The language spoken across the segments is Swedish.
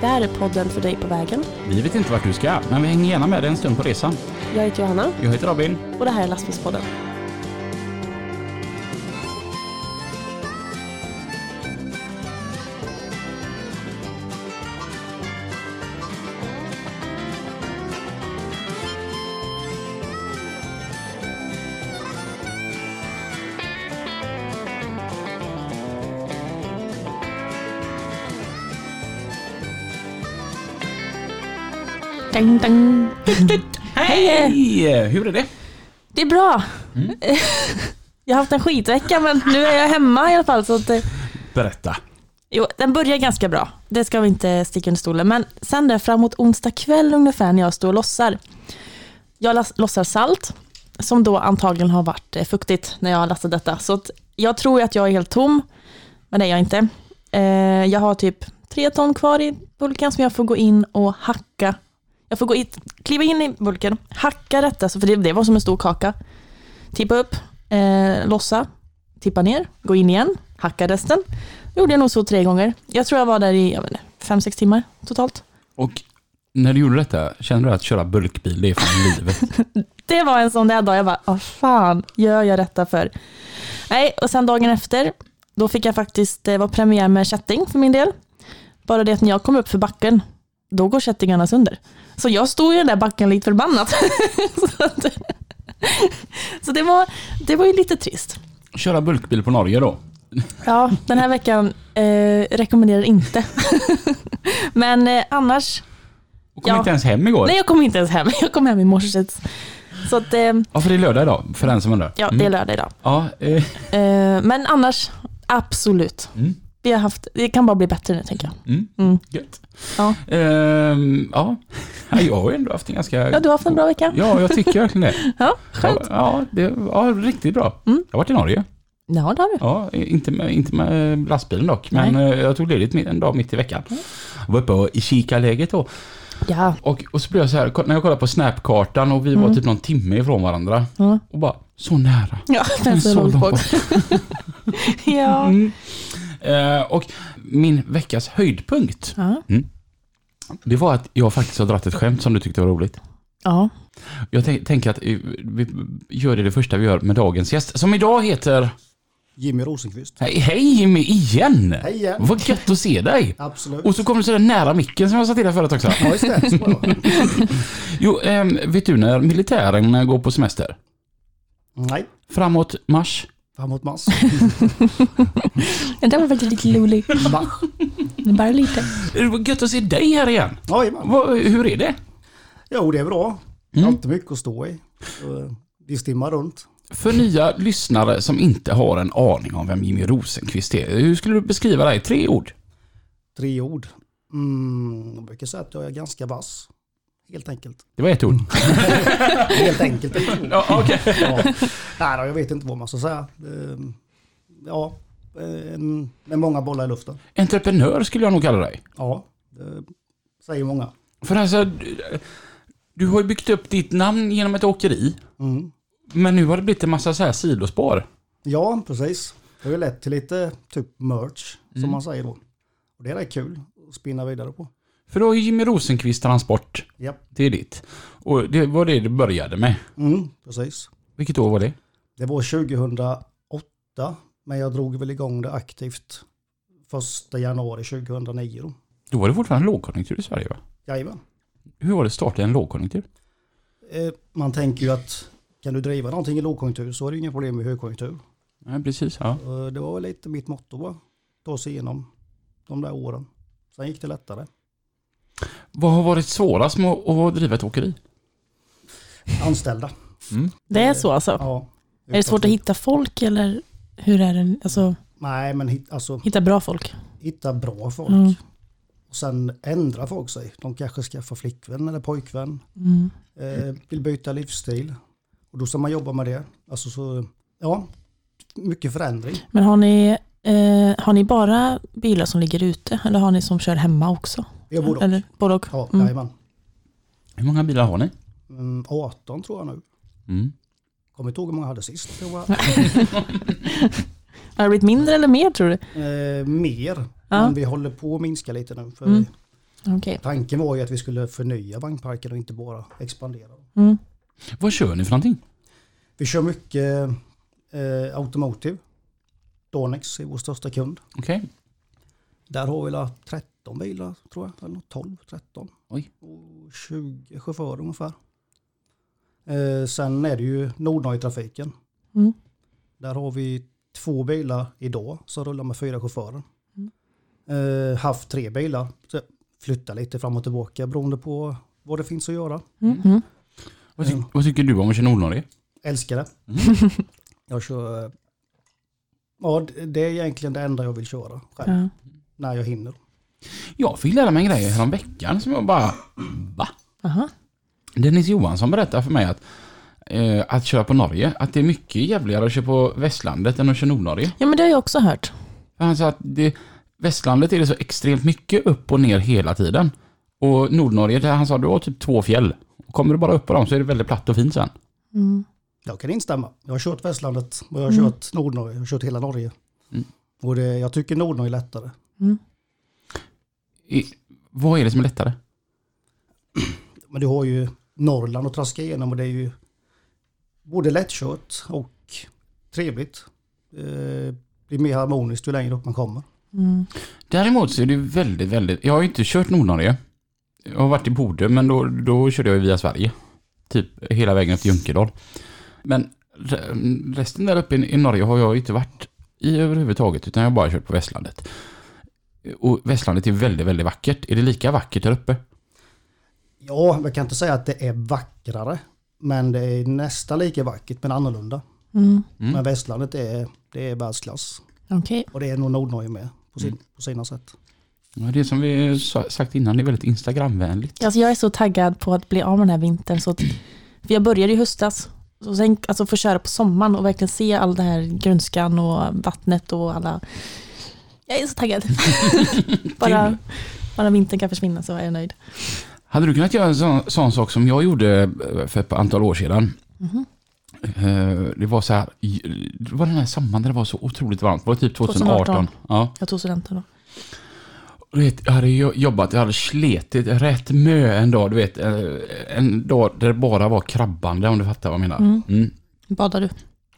Det här är podden för dig på vägen. Vi vet inte vart du ska, men vi hänger gärna med dig en stund på resan. Jag heter Johanna Jag heter Robin. och det här är Lastbilspodden. Ding, ding. Hej! Hur är det? Det är bra. Jag har haft en skitvecka men nu är jag hemma i alla fall. Så att, eh, Berätta. jo, den börjar ganska bra. Det ska vi inte sticka under stolen. Men sen där framåt onsdag kväll ungefär när jag står och lossar. Jag lossar salt som då antagligen har varit eh, fuktigt när jag har lastat detta. Så jag tror att jag är helt tom, men det är jag inte. Eh, jag har typ tre ton kvar i bulken som jag får gå in och hacka. Jag får gå in, kliva in i bulken, hacka detta, för det, det var som en stor kaka. Tippa upp, eh, lossa, tippa ner, gå in igen, hacka resten. gjorde jag nog så tre gånger. Jag tror jag var där i inte, fem, sex timmar totalt. Och när du gjorde detta, kände du att köra bulkbil, det är fan livet? Det var en sån där dag jag bara, vad fan gör jag detta för? Nej, och sen dagen efter, då fick jag faktiskt, det var premiär med kätting för min del. Bara det att när jag kom upp för backen, då går kättingarna sönder. Så jag stod i den där backen lite förbannat. så att, så det, var, det var ju lite trist. Köra bulkbil på Norge då? Ja, den här veckan eh, rekommenderar inte. Men eh, annars, Och kom Ja. inte ens hem igår? nej jag kom inte ens hem. Jag kom hem i morse. Så att, eh, Ja, för det är lördag idag, för den som undrar. ja, det är Mm. lördag idag. Ja, eh, Eh, men annars, absolut. mm, Vi har haft, det kan bara bli bättre nu tänker jag. mm, Mm. gött. Ja. Ehm, ja. ja, jag har ju ändå haft en ganska... ja, du har haft en bra vecka. Ja, jag tycker verkligen det. Ja, skönt. Ja, ja, det var riktigt bra. Mm. Jag har varit i Norge. Ja, det har du. Ja, inte med, inte med lastbilen dock, men eh, jag tog ledigt en dag mitt i veckan. Jag var uppe och- i kikarläget då. Ja. Och, och så blev jag så här, när jag kollade på snapkartan och vi var Mm. typ någon timme ifrån varandra. Ja, Och bara, så nära. ja den är så långt bort. ja. Mm. Eh, och min veckas höjdpunkt, Ja. det var att jag faktiskt har dratt ett skämt som du tyckte var roligt. ja. Jag tän- tänker att eh, vi gör det det första vi gör med dagens gäst, som idag heter... Jimmy Rosenqvist. Hej, hej Jimmy, igen! Hej igen. Vad gött att se dig! Absolut. Och så kommer du sådär nära micken som jag sa till dig förut också. Ja, just det. Så. Jo, ehm, vet du när militären går på semester? Nej, Framåt mars? Framåt mars. Där var faktiskt lite rolig. Mars. Bara lite. Det gött att se dig här igen. Jajamän. Hur är det? Jo, det är bra. Mm. Alltid mycket att stå i. Så, eh, Vi stimmar runt. För nya lyssnare som inte har en aning om vem Jimmy Rosenqvist är, hur skulle du beskriva dig i tre ord? Tre ord. Mm, jag brukar säga att jag är ganska vass. Helt enkelt. Det var ett ord. Helt enkelt. ett ord. Ja, okej. Ja. Nej, jag vet inte vad man ska säga. Eh, Ja, eh, med många bollar i luften. Entreprenör skulle jag nog kalla dig. Ja, det säger många. För alltså, du, du har ju byggt upp ditt namn genom ett åkeri, Mm. men nu har det blivit en massa så här sidospår. Ja, precis. Det har ju lett till lite typ merch, Mm. som man säger då. Och det är rätt kul att spinna vidare på. För då ju Jimmy Rosenqvist Transport, Ja, det är ditt. Och det var det du började med. mm, precis. Vilket år var det? Det var 2008, men jag drog väl igång det aktivt 1 januari 2009 då. Då var det fortfarande lågkonjunktur i Sverige va? Jajamän. Hur var det att starta en lågkonjunktur? Eh, Man tänker ju att kan du driva någonting i lågkonjunktur så är det inga problem i högkonjunktur. Ja, precis. Ja. Och Det var väl lite mitt motto va? Ta sig igenom de där åren. Sen gick det lättare. Vad har varit svårast med att driva ett åkeri? Anställda. Mm. Det är så alltså? Ja. Är det svårt att hitta folk eller hur är det? Alltså, Nej, men hit, alltså hitta bra folk? hitta bra folk. Mm. Och sen ändrar folk sig. De kanske skaffar flickvän eller pojkvän. Mm. Eh, vill byta livsstil. Och då ska man jobba med det. Alltså så, ja, mycket förändring. Men har ni, eh, har ni bara bilar som ligger ute eller har ni som kör hemma också? Vi har både och. Eller både och? Ja, Mm. jajamän. Hur många bilar har ni? Mm, 18 tror jag nu. Mm. Kommer inte ihåg hur många jag hade sist. Det var, Har det blivit mindre eller mer tror du? eh, mer. Ja. Men vi håller på att minska lite nu. För Mm. Okej. Tanken var ju att vi skulle förnya vagnparken och inte bara expandera. Mm. Vad kör ni för någonting? Vi kör mycket eh, Automotive. Donex är vår största kund. Okej. Där har vi la 13 bilar tror jag. Eller något 12, 13. Oj. Och 20 chaufförer ungefär. Eh, sen är det ju Nordnorge-trafiken. Mm. Där har vi två bilar idag som rullar med fyra chaufförer. Mm. Eh, haft tre bilar. Så flyttar lite fram och tillbaka beroende på vad det finns att göra. Mm. Mm. Vad, ty vad tycker du om att köra Nordnorge? Älskar det. Mm. Jag kör... Ja, det- är egentligen det enda jag vill köra själv. Ja. När jag hinner. Jag fick lära mig en grej härom veckan som jag bara... Va? Aha. Dennis Johansson berättade för mig att eh, att köra på Norge, att det är mycket jävligare att köra på västlandet än att köra Nordnorge. ja, men det har jag också hört. Han sa att det, västlandet är det så extremt mycket upp och ner hela tiden. Och Nordnorge, där han sa du har typ två fjäll. Och Kommer du bara upp på dem så är det väldigt platt och fint sen. Mm. Jag kan instämma. Jag har kört Västlandet och jag har Mm. kört Nordnorge. Jag har kört hela Norge. Mm. Och det, jag tycker Nordnorge är lättare. Mm. I, vad är det som är lättare? Men du har ju Norrland att traska igenom och det är ju både lättkört och trevligt. Eh, blir mer harmoniskt ju längre upp man kommer. Mm. Däremot så är det väldigt, väldigt... Jag har ju inte kört Nordnorge. Jag har varit i Bodö, men då, då körde jag via Sverige. Typ hela vägen upp till Junkedal. Men re- resten där uppe i, Norge har jag inte varit i överhuvudtaget, utan jag har bara kört på Västlandet. Och Västlandet är väldigt, väldigt vackert. Är det lika vackert där uppe? Ja, jag kan inte säga att det är vackrare. Men det är nästan lika vackert men annorlunda. Mm. Mm. Men Västlandet är, det är världsklass. Okej. Och det är nog Nordnorge med på, sin, Mm. på sina sätt. Ja, det som vi sa- sagt innan, det är väldigt Instagramvänligt. Alltså jag är så taggad på att bli av med den här vintern. Så att, för jag började i höstas. Så sen, alltså få köra på sommaren och verkligen se all det här grönskan och vattnet och alla... Jag är så taggad. bara, bara vintern kan försvinna så är jag nöjd. Hade du kunnat göra en sån, sån sak som jag gjorde eh, för ett antal år sedan? Eh, Det var så här, det var den här sommaren där det var så otroligt varmt. Det var typ 2018. 2018. Ja. Jag tog studenten då. Du vet, jag hade jo- jobbat, jag hade slitit rätt mö en dag, du vet. eh, En dag där det bara var krabbande om du fattar vad jag menar. Mm. Mm. Badar du?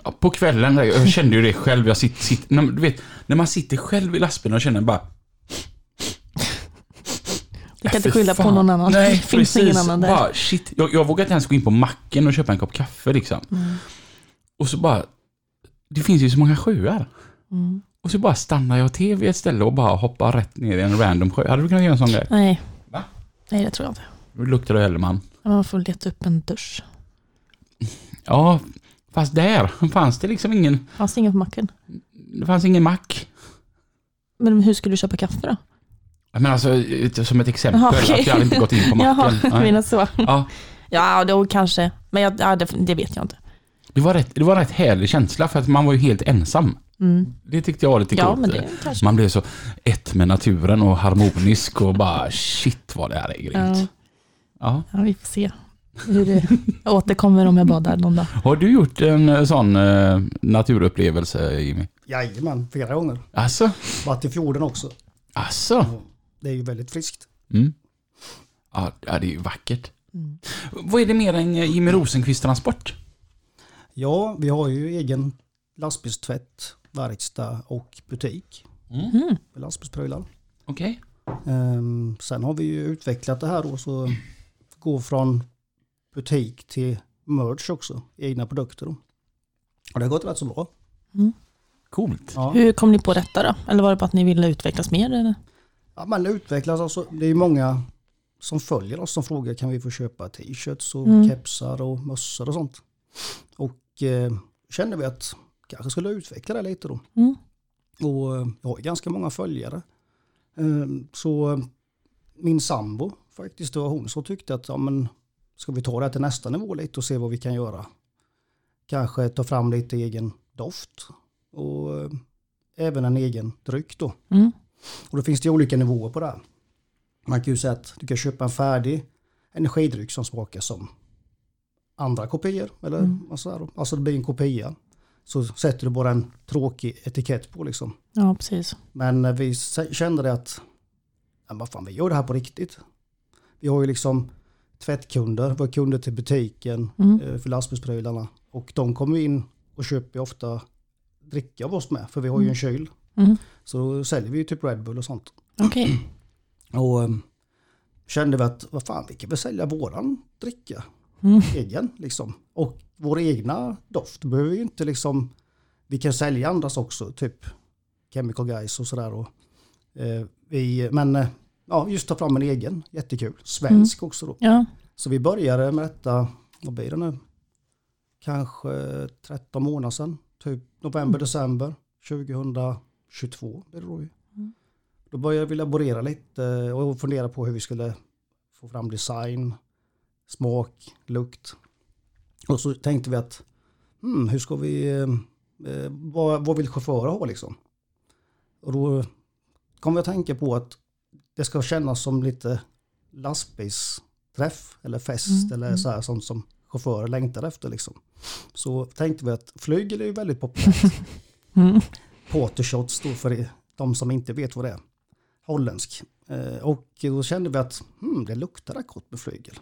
Ja, På kvällen, jag kände ju det själv. Jag sitter, sitter, när, du vet, när man sitter själv i lastbilen och känner bara... Du kan inte Äh, för skylla på fan. någon annan. Nej, det finns ingen precis. annan där. Bara, shit. Jag, jag vågar inte ens gå in på macken och köpa en kopp kaffe liksom. Mm. Och så bara... Det finns ju så många sjöar. Mm. Och så bara stannar jag till vid ett ställe och bara hoppar rätt ner i en random sjö. Hade du kunnat göra en sån grej? Nej. Va? Nej, det tror jag inte. Då luktar det Hellman. Man får leta upp en dusch. Ja, fast där fanns det liksom ingen... Fanns det ingen på macken? Det fanns ingen mack. Men hur skulle du köpa kaffe då? Men alltså, som ett exempel, Jaha, okej. att jag hade inte gått in på Jaha, macken. jag Nej. menar så. Ja, Ja, då kanske. Men jag, ja, det, det vet jag inte. det, var rätt, det var en rätt härlig känsla för att man var ju helt ensam. Mm. Det tyckte jag var lite Ja, coolt. men det kanske... Man blev så ett med naturen och harmonisk och bara shit vad det här är grymt. Ja, Ja. ja, vi får se hur det jag återkommer om jag badar någon dag. Har du gjort en eh, sån eh, naturupplevelse Jimmy? Jajamän, flera gånger. Alltså? Varit i fjorden också. Alltså? Det är ju väldigt friskt. Mm. Ja, ja, det är ju vackert. Mm. Vad är det mer än eh, Jimmy Rosenqvist transport? Ja, vi har ju egen lastbilstvätt, verkstad och butik Mm. Mm. med lastbilsprylar. Okej. Ehm, sen har vi ju utvecklat det här då så gå från butik till merch också, egna produkter då. Och det har gått rätt så bra. Coolt. Ja. Hur kom ni på detta då? Eller var det bara att ni ville utvecklas mer? Eller? Ja, man utvecklas alltså. Det är många som följer oss som frågar kan vi få köpa t-shirts och Mm. kepsar och mössor och sånt. Och eh, kände vi att kanske skulle utveckla det lite då. Mm. Och eh, jag har ganska många följare. Eh, Så eh, min sambo faktiskt, då, hon så tyckte att ja, men, ska vi ta det till nästa nivå lite och se vad vi kan göra. Kanske ta fram lite egen doft och eh, även en egen dryck då. Mm. Och då finns det olika nivåer på det här. Man kan ju säga att du kan köpa en färdig energidryck som smakar som andra kopior. Eller Mm. vad så här då. Alltså det blir en kopia. Så sätter du bara en tråkig etikett på liksom. Ja, precis. Men eh, vi kände det att, ja, vad fan vi gör det här på riktigt. Vi har ju liksom tvättkunder, har kunder till butiken Mm. eh, för lastbilsprylarna. Och de kommer in och köper ofta dricka av oss med, för vi har ju en kyl. Mm. Så säljer vi ju typ Red Bull och sånt. Okej. Och um, kände vi att, vad fan, vi kan väl sälja våran dricka Mm. egen liksom. Och vår egna doft behöver ju inte liksom, vi kan sälja andras också, typ Chemical Guys och sådär. Och, eh, vi, men eh, ja, just ta fram en egen, jättekul. Svensk också då. Ja. Så vi började med detta, vad blir det nu? Kanske 13 månader sedan, typ november, december 2022 blir det då. Mm. Då började vi laborera lite och fundera på hur vi skulle få fram design, smak, lukt. Och så tänkte vi att, hmm, hur ska vi, eh, vad, vad vill chaufförer ha liksom? Och då kom vi att tänka på att det ska kännas som lite lastbilsträff eller fest Mm, eller mm. så här sånt som chaufförer längtar efter liksom. Så tänkte vi att flygel är ju väldigt populärt. Mm. Portershot står för de som inte vet vad det är. Holländsk. Eh, Och då kände vi att hmm, det luktar gott med flygel.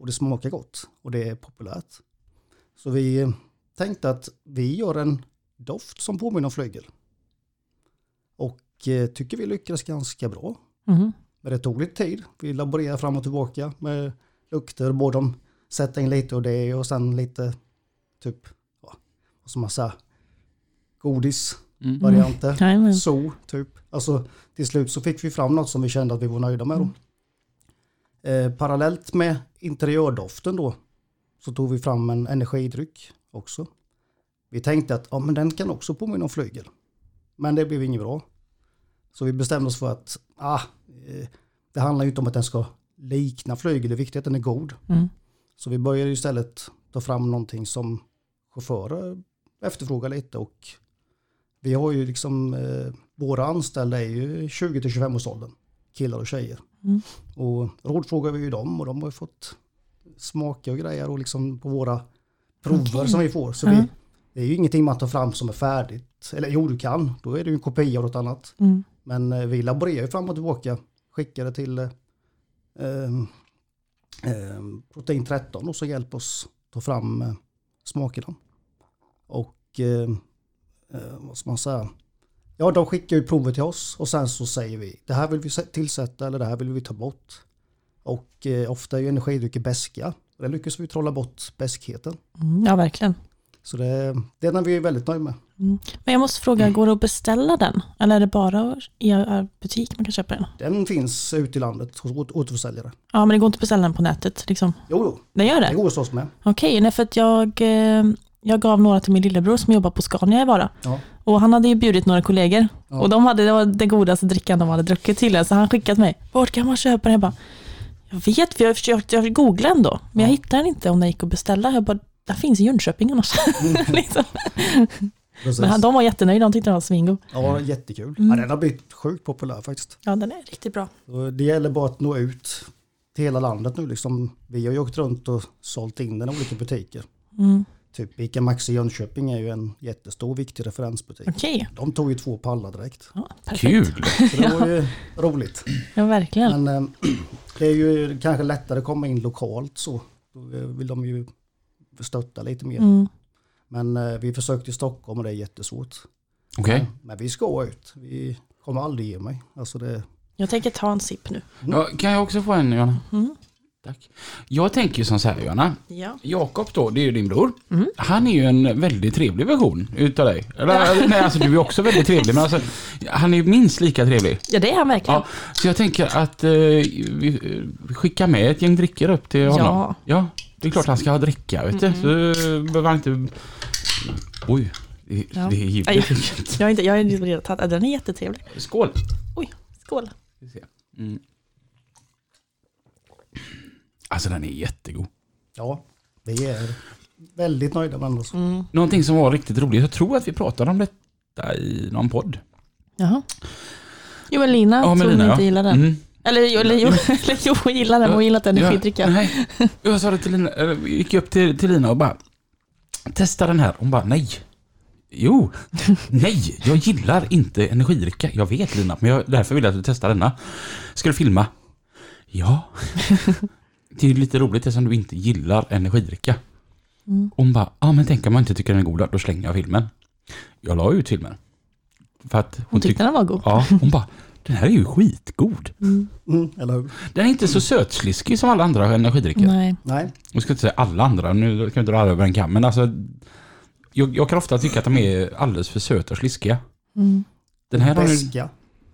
Och det smakar gott och det är populärt. Så vi tänkte att vi gör en doft som påminner om flygel. Och eh, tycker vi lyckades ganska bra. Mm. Men det tog lite tid. Vi laborerade fram och tillbaka med lukter, både om sätta in lite och det och sen lite typ, ja, vad ska man säga, godisvarianter. Mm. Så, typ. Alltså till slut så fick vi fram något som vi kände att vi var nöjda med. Då. Eh, parallellt med interiördoften då så tog vi fram en energidryck också. Vi tänkte att ja, men den kan också påminna om flygel. Men det blev inget bra. Så vi bestämde oss för att ah, eh, det handlar ju inte om att den ska likna flygel, det är viktigt att den är god. Mm. Så vi började istället ta fram någonting som chaufförer efterfrågar lite och vi har ju liksom, eh, våra anställda är ju 20-25 års åldern, killar och tjejer. Mm. Och rådfrågar vi ju dem och de har ju fått smaka och grejer och liksom på våra prover Okej. som vi får. Så Ja. vi, det är ju ingenting man tar fram som är färdigt. Eller jo, du kan, då är det ju en kopia av något annat. Mm. Men eh, vi laborerar ju fram och tillbaka, skickar det till eh, ehm, Protein 13 och så hjälper oss ta fram eh, smakerna. Och eh, eh, vad ska man säga? Ja, de skickar ju provet till oss och sen så säger vi det här vill vi tillsätta eller det här vill vi ta bort. Och eh, ofta är ju energidrycker beska. Där lyckas vi trolla bort beskheten. Mm. Ja, verkligen. Så det, den är vi väldigt nöjda med. Mm. Men jag måste fråga, går det att beställa den? Eller är det bara i er butik man kan köpa den? Den finns ute i landet hos åter- återförsäljare. Ja, men det går inte att beställa den på nätet liksom? Jo, jo, Det gör det det? går hos oss med. Okej, nej för att jag, eh, jag gav några till min lillebror som jobbar på Scania i Vara. Ja. Och han hade ju bjudit några kollegor. Ja. Och de hade, det var det godaste drickan de hade druckit till. Så han skickat mig, vart kan man köpa den? Jag bara, jag vet, för jag har försökt, jag googlade ändå. Men jag Ja. hittar den inte om den gick att beställa. Jag bara, den finns i Jönköping annars. liksom. Precis. Men han- de var jättenöjda, de tyckte den var svingod. Ja, jättekul. Mm. Ja, den har blivit sjukt populär faktiskt. Ja, den är riktigt bra. Det gäller bara att nå ut till hela landet nu. Liksom, vi har ju åkt runt och sålt in den i olika butiker. Mm. Typ Ica Maxi Jönköping är ju en jättestor viktig referensbutik. Okej, De tog ju två pallar direkt. ja, perfekt. Kul! Så det var ju roligt. Ja, verkligen. Men eh, det är ju kanske lättare att komma in lokalt så. Då eh, vill de ju stötta lite mer. Mm. Men eh, vi försökte i Stockholm och det är jättesvårt. Okej. Men vi ska ut. Vi kommer aldrig ge mig. Alltså det, Jag tänker ta en sipp nu. Ja, kan jag också få en Johanna? Mm. Tack. Jag tänker ju som så här Johanna. Ja. Jakob då, det är ju din bror. Mm. Han är ju en väldigt trevlig version utav dig. Eller, nej, alltså du är också väldigt trevlig, men alltså, han är minst lika trevlig. ja, det är han verkligen. Ja, så jag tänker att eh, vi vi skickar med ett gäng drickor upp till honom. Ja. Ja, det är klart han ska ha dricka, vet du. Mm. Så eh, behöver han inte... Oj, det, Ja. det är Aj. ljudet. Jag är, inte, jag är irriterad. Den är jättetrevlig. Skål! Skål. Vi ser. Mm. Alltså den är jättegod. ja, vi är väldigt nöjda med oss. Mm. Någonting som var riktigt roligt, jag tror att vi pratade om detta i någon podd. Jaha. Jo, men Lina Ja, men tror Lina, ni ja. inte gillar den. Mm. Eller, jo, eller, jo, eller jo, hon gillar den, hon gillar inte energidricka. Ja, nej. Jag sa det till Lina, gick upp till, till Lina och bara Testa den här. Hon bara nej. Jo, nej, jag gillar inte energidricka. Jag vet Lina, men jag, därför vill jag att du testar denna. Ska du filma? Ja. Det är ju lite roligt eftersom du inte gillar energidricka. Mm. Hon bara, ja ah, men tänk om man inte tycker den är god, då slänger jag filmen. Jag la ut filmen. För att hon, Hon tyckte den var god. Ja, hon bara, den här är ju skitgod. Mm. Mm, eller hur? Den är inte så sötsliskig som alla andra energidrycker. Nej. Nej, Jag ska inte säga alla andra, nu kan inte dra alla över en kam, men alltså jag, jag kan ofta tycka att de är alldeles för söta och sliskiga. Mm. Den här har ju... beska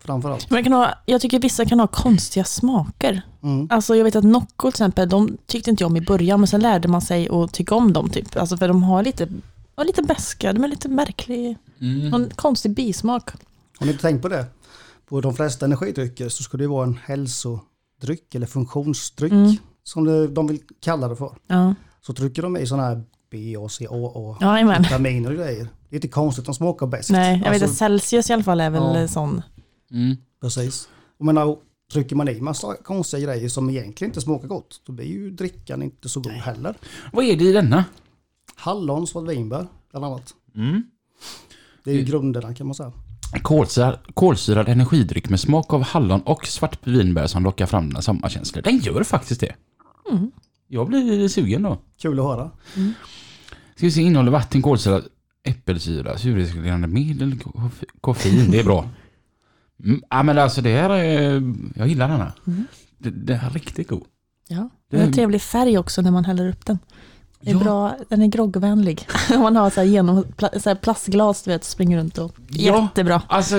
framförallt. Men det kan ha, jag tycker vissa kan ha konstiga smaker. Mm. Alltså jag vet att Nocco till exempel, de tyckte inte jag om i början, men sen lärde man sig att tycka om dem typ. Alltså för de har lite, ja, lite beska, de är lite märklig, Mm. någon konstig bismak. Har ni inte tänkt på det? På de flesta energidrycker så ska det vara en hälsodryck eller funktionsdryck Mm. som de vill kalla det för. Ja, Så trycker de i sådana här B, A, C, A, A, ja vitaminer och grejer. Det är inte konstigt att de smakar bäst. Nej, jag vet Alltså, att Celsius i alla fall är väl Ja. sån. Mm. Precis. Och menar, trycker man i massa konstiga grejer som egentligen inte smakar gott, då blir ju drickan inte så god heller. Vad är det i denna? Hallon, svartvinbär, bland annat. Mm. Det är ju grunderna kan man säga. Kolsyrad, kolsyrad energidryck med smak av hallon och svartvinbär som lockar fram dina sommarkänslor. Den gör faktiskt det. Mm. Jag blir sugen då. Kul att höra. Ska vi se, innehåller vatten, kolsyra, äppelsyra, surhetsreglerande medel, koff- koffein. Det är bra. Mm, ja men alltså det här är, jag gillar denna. Mm. Det, det här är riktigt god. Ja, Det är en trevlig färg också när man häller upp den. Det är Ja. bra, den är groggvänlig. Man har så här genom, så här plastglas du vet, springer runt och Ja. jättebra. Alltså,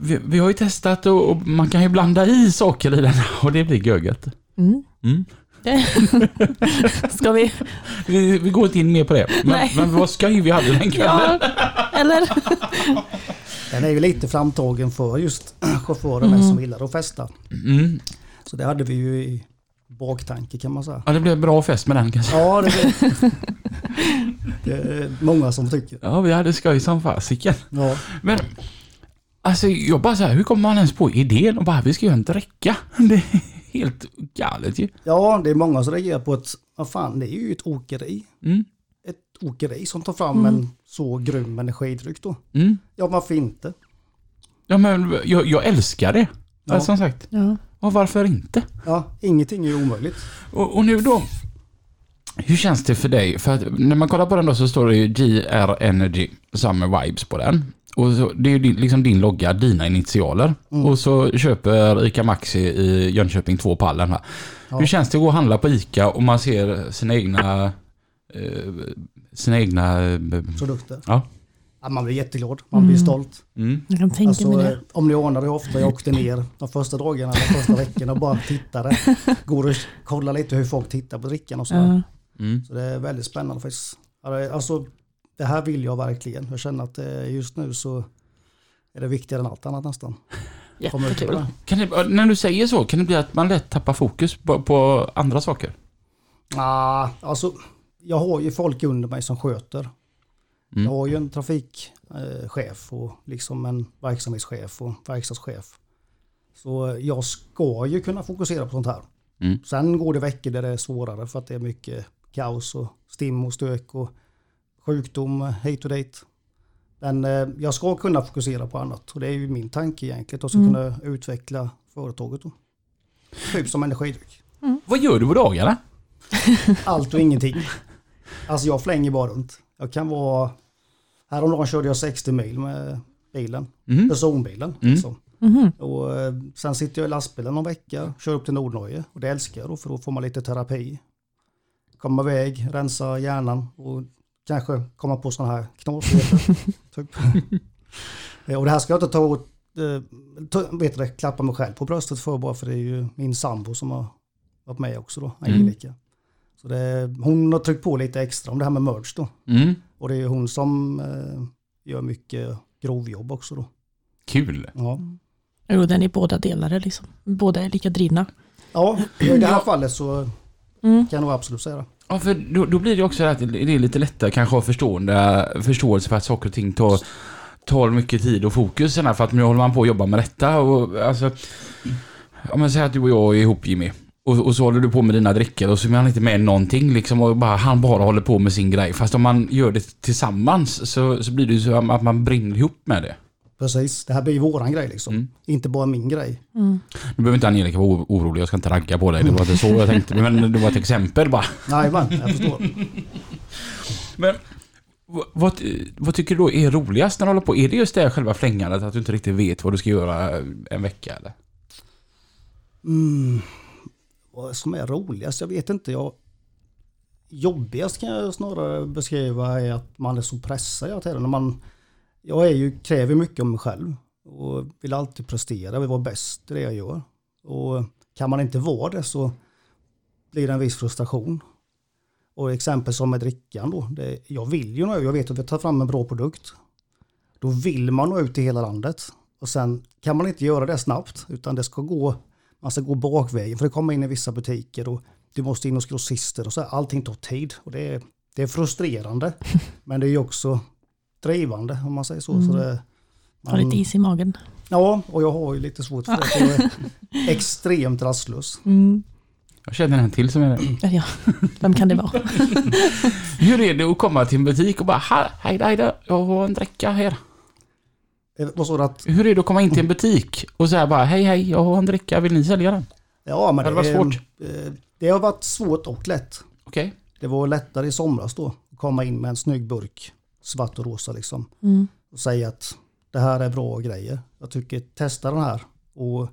vi, vi har ju testat och, och man kan ju blanda i saker i den och det blir göget. Mm. Mm. Ska vi? Vi, vi går inte in mer på det. Men, men vad skoj vi hade den kvällen. Ja, eller? Den är ju lite framtagen för just chaufförer med som gillar att festa. Mm. Så det hade vi ju i baktanke kan man säga. Ja, det blev en bra fest med den kanske. Ja, det är, det är många som tycker. Ja, vi hade skoj som fasiken. Ja, Men, alltså jag bara så här, hur kommer man ens på idén och bara vi ska göra en dricka? Det är helt galet ju. ja, det är många som reagerar på att vad fan, det är ju ett åkeri. Mm. Åkeri som tar fram en så grym energidryck då. Mm. Ja, varför inte? Ja, men jag, jag älskar det. Ja. Som sagt. Ja. Och varför inte? Ja, ingenting är omöjligt. Och, och nu då? Hur känns det för dig? För att när man kollar på den då så står det ju GR Energy Summer Vibes på den. Och så, det är ju din, liksom din logga, dina initialer. Mm. Och så köper ICA Maxi i Jönköping två pallen här. Ja. Hur känns det att gå och handla på ICA och man ser sina egna... Eh, sina egna... Eh, Produkter. ja. Ja, man blir jätteglad, man blir Mm. stolt. Mm. Jag kan tänka Alltså, mig det. eh, om ni anar hur ofta jag åkte ner de första dagarna, de första veckorna och bara tittade. Går och kollar lite hur folk tittar på drickan och sådär. Ja. Mm. Så det är väldigt spännande faktiskt. Ja, det- Alltså, det här vill jag verkligen. Jag känner att just nu så är det viktigare än allt annat nästan. Jättekul. Kan det, när du säger så, kan det bli att man lätt tappar fokus på, på andra saker? Ah, alltså, jag har ju folk under mig som sköter. Mm. Jag har ju en trafikchef och liksom en verksamhetschef och verkstadschef. Så jag ska ju kunna fokusera på sånt här. Mm. Sen går det veckor där det är svårare för att det är mycket kaos och stim och stök och sjukdom hit och dit. Men eh, jag ska kunna fokusera på annat och det är ju min tanke egentligen. Att jag ska Mm. kunna utveckla företaget. Då. Typ som energidryck. Vad gör du på dagarna? Allt och ingenting. Alltså jag flänger bara runt. Jag kan vara... Häromdagen körde jag 60 mil med bilen. Mm. Personbilen. Mm. Liksom. Mhm. Och, eh, sen sitter jag i lastbilen någon vecka, kör upp till Nordnorge. Och det älskar jag då, för då får man lite terapi. Komma iväg, rensa hjärnan och kanske komma på sådana här knasigheter. typ. Eh, och det här ska jag inte ta åt, eh, vet du, det, klappa mig själv på bröstet för bara för det är ju min sambo som har varit med också då, Angelica. Så det, hon har tryckt på lite extra om det här med merch då. Mm. Och det är hon som eh, gör mycket grovjobb också då. Kul. Ja. Jo, den är båda delare liksom. Båda är lika drivna. Ja, i det här fallet så Mm. kan jag nog absolut säga det. Ja, för då, då blir det också att det är lite lättare kanske att ha förstående, förståelse för att saker och ting tar, tar mycket tid och fokus. För att nu håller man på att jobba med detta och alltså... Om man säger att du och jag är ihop Jimmy. Och, och så håller du på med dina drycker och så är man inte med någonting liksom och bara, han bara håller på med sin grej. Fast om man gör det tillsammans så, så blir det ju så att man brinner ihop med det. Precis, det här blir ju våran grej liksom. Mm. Inte bara min grej. Mm. Nu behöver inte Angelica vara orolig, jag ska inte ragga på dig. Det var inte så jag tänkte. Men det var ett exempel bara. Nej, men jag förstår. Men vad, vad, vad tycker du då är roligast när du håller på? Är det just det här själva flängandet? Att du inte riktigt vet vad du ska göra en vecka eller? Mm. Vad som är roligast? Jag vet inte. Jag... Jobbigast kan jag snarare beskriva är att man är så pressad hela tiden. När Man... Jag är ju, kräver mycket av mig själv och vill alltid prestera, vill vara bäst i det jag gör. Och kan man inte vara det så blir det en viss frustration. Och exempel som med drickan då. Det, jag vill ju nå jag vet att vi tar fram en bra produkt. Då vill man nå ut i hela landet. Och sen kan man inte göra det snabbt utan det ska gå man ska gå bakvägen för det kommer in i vissa butiker och du måste in hos grossister och så. Allting tar tid och det är, det är frustrerande. men det är ju också drivande om man säger så. så det, Ha lite is i magen. ja, och jag har ju lite svårt för det. Jag är extremt rastlös. Mm. Jag känner en till som är det. Ja, vem kan det vara? Hur är det att komma till en butik och bara "Ha- hej hej jag har en dricka här. Vad sa du att? Hur är det att komma in till en butik och säga bara hej hej, jag har en dricka, vill ni sälja den? Ja, men Det var svårt. eh, Det har varit svårt och lätt. Okej. Det var lättare i somras då. Att komma in med en snygg burk, svart och rosa liksom. Mm. och säga att det här är bra grejer. Jag tycker testa den här och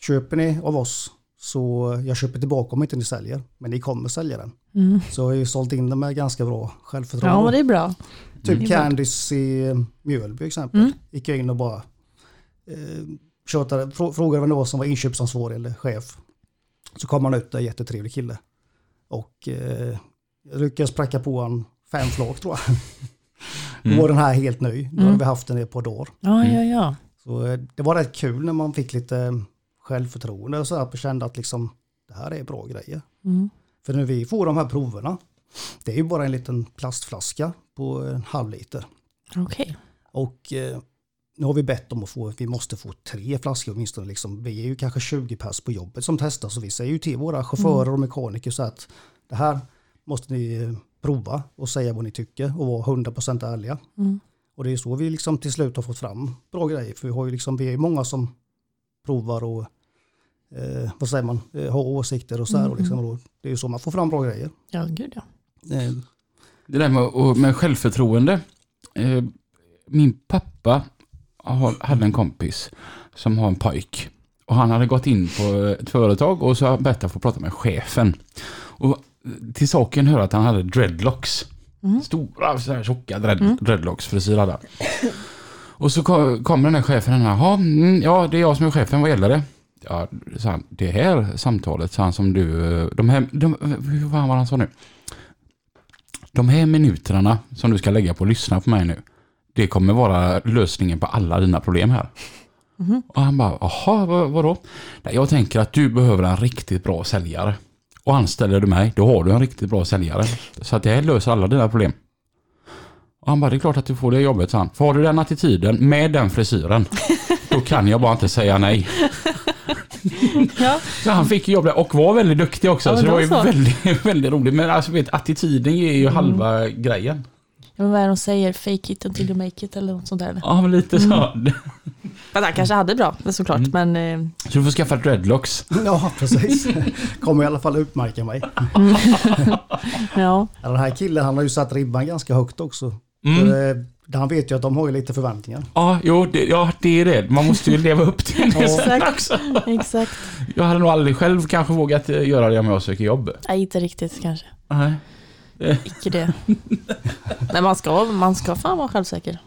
köper ni av oss så jag köper tillbaka om inte ni säljer. Men ni kommer sälja den. Mm. Så jag har ju sålt in den med ganska bra Ja, självförtroende. men det är bra. Typ bra. Candice i Mjölby exempel. Mm. Gick jag in och bara eh, tjatade, frå, frågade vem det var som var inköpsansvarig eller chef. Så kom han ut där, jättetrevlig kille. Och eh, jag lyckades pracka på han fem flak tror jag. Då var den här helt ny. Nu har Mm. vi haft den i ett par dagar. Ja, ja, ja. Så eh, det var rätt kul när man fick lite självförtroende och så här och kände att liksom det här är bra grejer. Mm. För när vi får de här proverna, det är ju bara en liten plastflaska på en halv liter. Okej. Och eh, nu har vi bett om att få, vi måste få tre flaskor åtminstone. Liksom. Vi är ju kanske 20 pers på jobbet som testar så vi säger ju till våra chaufförer och mekaniker så att det här måste ni eh, prova och säga vad ni tycker och vara 100% ärliga. Mm. Och det är så vi liksom till slut har fått fram bra grejer. För vi har ju liksom, vi är ju många som provar och eh, vad säger man, eh, har åsikter och så här. Och liksom, och det är ju så man får fram bra grejer. Ja, gud ja. Eh, Det där med, med självförtroende. Eh, min pappa hade en kompis som har en pojk. Och han hade gått in på ett företag och så bett att få prata med chefen. Och till saken hör att han hade dreadlocks. Mm. Stora så här tjocka dread, dreadlocks frisyr hade. Och så kom, kom den här chefen och "Ja, mm, ja det är jag som är chefen, vad gäller det? Ja, han, det här samtalet, sa han som du, eh, de här, de, hur var han sa nu? De här minuterna som du ska lägga på att lyssna på mig nu, det kommer vara lösningen på alla dina problem här. Mhm. Och han bara, jaha, vad, vadå? Nej, jag tänker att du behöver en riktigt bra säljare. Och anställer du mig, då har du en riktigt bra säljare. Så att det här löser alla dina problem. Och han bara, det är klart att du får det jobbet, sa han. För har du den attityden med den frisyren, då kan jag bara inte säga nej. Ja, Så han fick jobb där och var väldigt duktig också. Ja, så det var ju så. väldigt, väldigt roligt. Men alltså vet, attityden ger ju halva grejen. men vad är det de säger? Fake it until you make it eller något sånt där. Ja, men lite så. Men han kanske hade bra, det är såklart. Men eh, Så du får skaffa dreadlocks. ja, precis. Kommer i alla fall utmärka mig. ja, Ja, Den här killen han har ju satt ribban ganska högt också. Mm. Han vet ju att de har ju lite förväntningar. Ja, jo, det, ja, det är det. Man måste ju leva upp till det Ja. också. exakt. Jag hade nog aldrig själv kanske vågat eh, göra det om jag söker jobb. Nej, inte riktigt kanske. Nej. Icke det. Men man ska, man ska fan vara självsäker.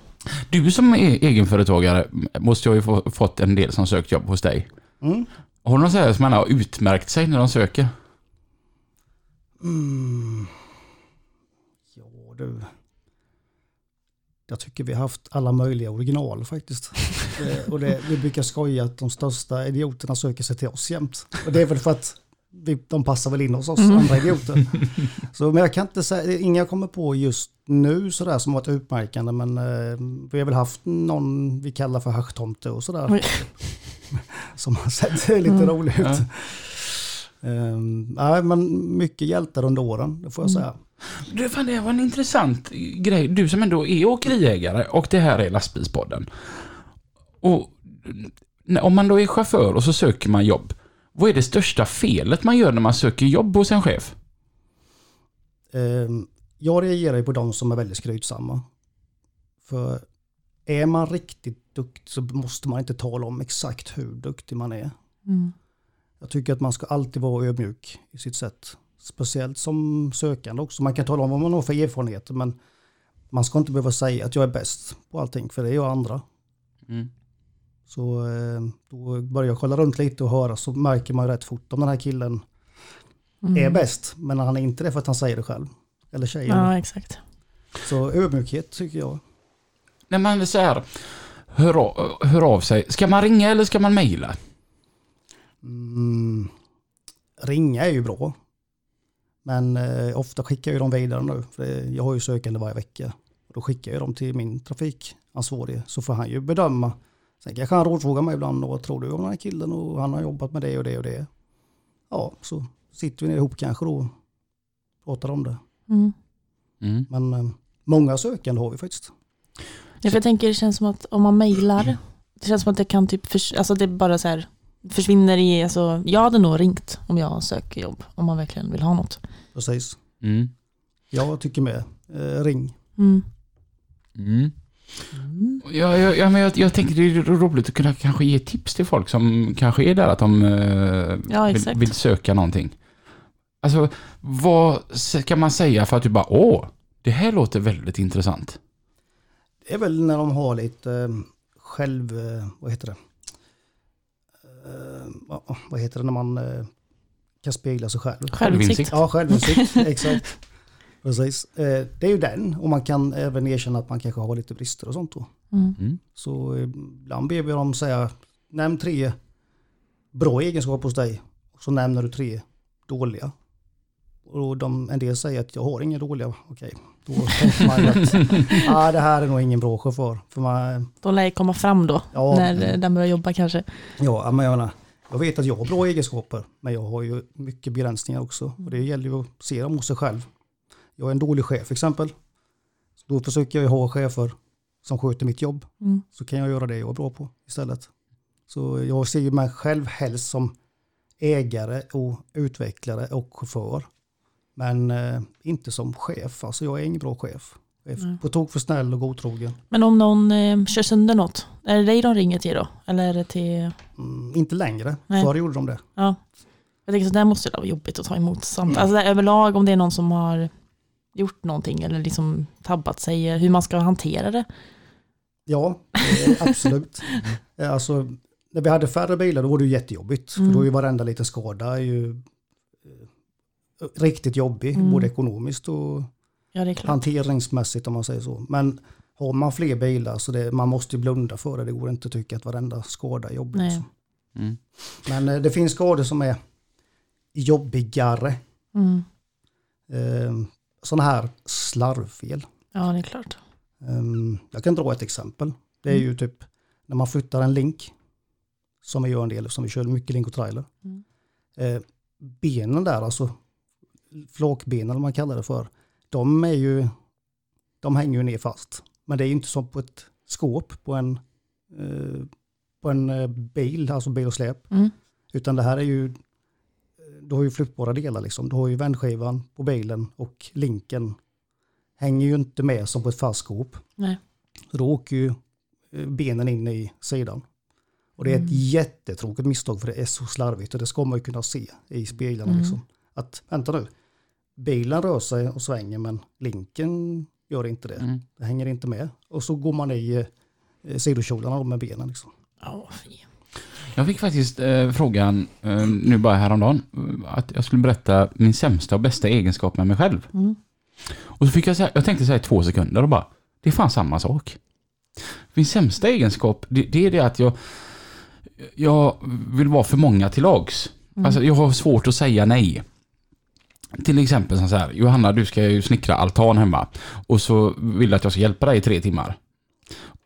Du som är egenföretagare måste ju ha fått en del som sökt jobb hos dig. Mm. Har du någon sån här som man har utmärkt sig när de söker? Mm. Ja du. Jag tycker vi har haft alla möjliga original faktiskt. Och det, vi brukar skoja att de största idioterna söker sig till oss jämt. Och det är väl för att vi, de passar väl in hos oss, andra idioter. Så, men jag kan inte säga, inga kommer på just nu sådär som varit utmärkande men eh, vi har väl haft någon vi kallar för haschtomte och sådär. Oj. som har sett lite rolig ut. Ja. Um, nej, men mycket hjältar under åren, det får jag Mm. säga. Du, fan, det var en intressant grej. Du som ändå är åkeriägare och det här är lastbilspodden. Och om man då är chaufför och så söker man jobb. Vad är det största felet man gör när man söker jobb hos en chef? Ehm, jag reagerar ju på de som är väldigt skrytsamma. För är man riktigt duktig så måste man inte tala om exakt hur duktig man är. Mm. Jag tycker att man ska alltid vara ödmjuk i sitt sätt. Speciellt som sökande också. Man kan tala om vad man har för erfarenheter men man ska inte behöva säga att jag är bäst på allting för det är jag andra. Mm. Så eh, då börjar jag kolla runt lite och höra så märker man ju rätt fort om den här killen Mm. är bäst. Men han är inte det för att han säger det själv. Eller tjejen. Ja, exakt. Så ödmjukhet tycker jag. När man så här, hör, av, hör av sig. Ska man ringa eller ska man mejla? Mm, ringa är ju bra. Men eh, ofta skickar jag dem vidare nu. För det- jag har ju sökande varje vecka. Och då skickar jag dem till min trafikansvarige. Så får han ju bedöma. Sen kanske han rådfrågar mig ibland. Vad tror du om den här killen? Och han har jobbat med det och det och det. Ja, så sitter vi ner ihop kanske då. och Pratar om det. Mm. Mm. Men eh, många sökande har vi faktiskt. Ja, för jag tänker det känns som att om man mejlar, det känns som att det kan typ, förs- alltså det bara så här försvinner i, alltså jag hade nog ringt om jag söker jobb, om man verkligen vill ha något. Precis. Mm. Jag tycker med. Eh, ring. Mm. Mm. Ja, ja, ja, men jag, jag tänker det är roligt att kunna kanske ge tips till folk som kanske är där att de eh, Ja, vill, vill söka någonting. Alltså, vad ska man säga för att du bara, åh, det här låter väldigt intressant. Det är väl när de har lite eh, själv... eh, Vad heter det? Eh, vad- vad heter det när man eh, kan spegla sig själv? Självinsikt. Ja, självinsikt. exakt. Precis. Eh, Det är ju den. Och man kan även erkänna att man kanske har lite brister och sånt då. Mm. Mm. Så eh, ibland ber vi dem säga, nämn tre bra egenskaper hos dig. Och så nämner du tre dåliga. Och de, en del säger att jag har inga dåliga. Okej, då tänker man att ah, det här är nog ingen bra chaufför. För man, De lär komma fram då, ja, när den börjar jobba kanske. Ja, men jag menar, jag vet att jag har bra egenskaper, men jag har ju mycket begränsningar också. Och det gäller ju att se dem hos sig själv. Jag är en dålig chef exempel. Så då försöker jag ju ha chefer som sköter mitt jobb. Mm. Så kan jag göra det jag är bra på istället. Så jag ser ju mig själv helst som ägare och utvecklare och chaufför. Men eh, inte som chef. Alltså jag är ingen bra chef. Nej. på tok för snäll och godtrogen. Men om någon eh, kör sönder något, är det dig de ringer till då? Eller är det till, Mm, inte längre. Nej. Förr gjorde de det. ja. Jag tänker så där måste det vara jobbigt att ta emot samt. Alltså där, överlag om det är någon som har gjort någonting eller liksom tabbat sig, hur man ska hantera det. Ja, eh, absolut. Eh, Alltså, när vi hade färre bilar då var det ju jättejobbigt. Mm. För då är ju varenda liten skada ju eh, riktigt jobbig. Mm. Både ekonomiskt och Ja, det är klart. hanteringsmässigt om man säger så. Men har man fler bilar så det, man måste ju blunda för det. Det går inte att tycka att varenda skada är jobbig. Liksom. Mm. Men eh, det finns skador som är jobbigare. Mm. Eh, Sådana här slarvfel. Ja, det är klart. Um, jag kan dra ett exempel. Det är ju typ när man flyttar en link, som vi gör en del, som vi kör mycket link och trailer. Mm. Eh, benen där, alltså flakbenen eller vad man kallar det för, de är ju, de hänger ju ner fast. Men det är ju inte som på ett skåp på en, eh, på en eh, bil, alltså bil och släp. Mm. Utan det här är ju, du har ju flyttbara delar liksom. Du har ju vändskivan på bilen och linken hänger ju inte med som på ett fast skåp. Nej. Så då åker ju eh, benen in i sidan. Och det är ett Mm. jättetråkigt misstag för det är så slarvigt och det ska man ju kunna se i speglarna. Mm. Liksom. Att vänta nu, bilen rör sig och svänger men linken gör inte det. Mm. Det hänger inte med. Och så går man i eh, sidokjolarna med benen. Liksom. Ja, fy. Jag fick faktiskt eh, frågan eh, nu bara häromdagen att jag skulle berätta min sämsta och bästa egenskap med mig själv. Mm. Och så fick jag säga, jag tänkte säga två sekunder och bara, det är fan samma sak. Min sämsta egenskap, det, det är det att jag, jag vill vara för många till lags. Mm. Alltså jag har svårt att säga nej. Till exempel så här, Johanna du ska ju snickra altan hemma. Och så vill du att jag ska hjälpa dig i tre timmar.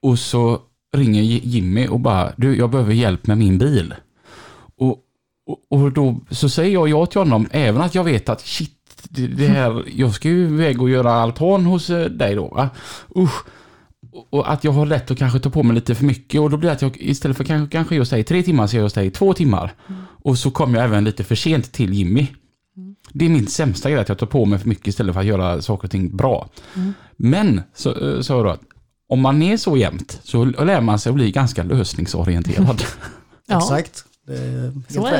Och så ringer Jimmy och bara, du jag behöver hjälp med min bil. Och Och, och då så säger jag ja till honom, även att jag vet att shit, det, det här, jag ska ju iväg och göra altan hos eh, dig då. Va? Usch. Och- att jag har lätt att kanske ta på mig lite för mycket och då blir det att jag istället för kanske, kanske just dig tre timmar så jag dig två timmar. Och så kommer jag även lite för sent till Jimmy. Det är min sämsta grej, att jag tar på mig för mycket istället för att göra saker och ting bra. Men, så eh, sa jag då, att om man är så jämt så lär man sig att bli ganska lösningsorienterad. Ja, Exakt. Det är helt Så är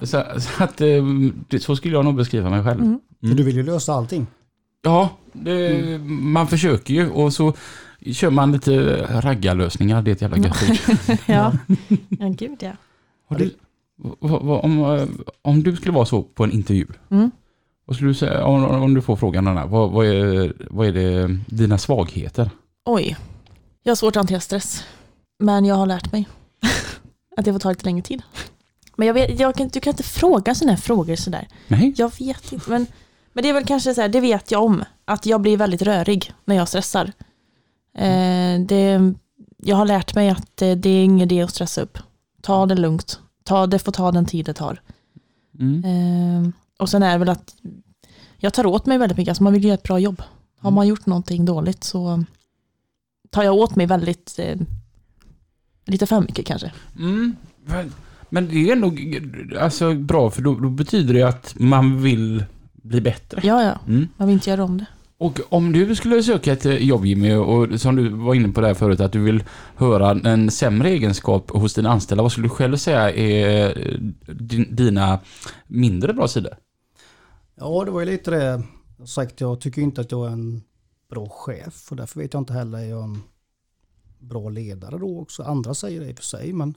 det. så, så, att, eh, så skulle jag nog beskriva mig själv. Mm. För du vill ju lösa allting. Ja, det, man försöker ju och så kör man lite raggarlösningar, det är ett jävla gött ja. ja, gud ja. Har du, om, eh, om du skulle vara så på en intervju, Mm. vad skulle du säga, om, om du får frågan den här, vad, vad, är, vad är det, dina svagheter? Oj, jag har svårt att hantera stress. Men jag har lärt mig att det får ta lite längre tid. Men jag vet, jag kan, du kan inte fråga sådana här frågor sådär. Nej? Jag vet inte, men, men det är väl kanske så här, det vet jag om, att jag blir väldigt rörig när jag stressar. Eh, det, jag har lärt mig att eh, det är ingen idé att stressa upp. Ta det lugnt. Ta, det får ta den tid det tar. Mm. Eh, och sen är det väl att jag tar åt mig väldigt mycket, alltså man vill göra ett bra jobb. Har man gjort någonting dåligt så tar jag åt mig väldigt, eh, lite för mycket kanske. Mm. Men- det är ändå alltså, bra, för då, då betyder det att man vill bli bättre. Ja, ja, Mm. man vill inte göra om det. Och om du skulle söka ett eh, jobb Jimmy, och som du var inne på där förut, att du vill höra en sämre egenskap hos dina anställda, vad skulle du själv säga är eh, din, dina mindre bra sidor? Ja, det var ju lite det. Jag sagt, jag tycker inte att jag är en bra chef och därför vet jag inte heller är jag en bra ledare då också. Andra säger det i och för sig, men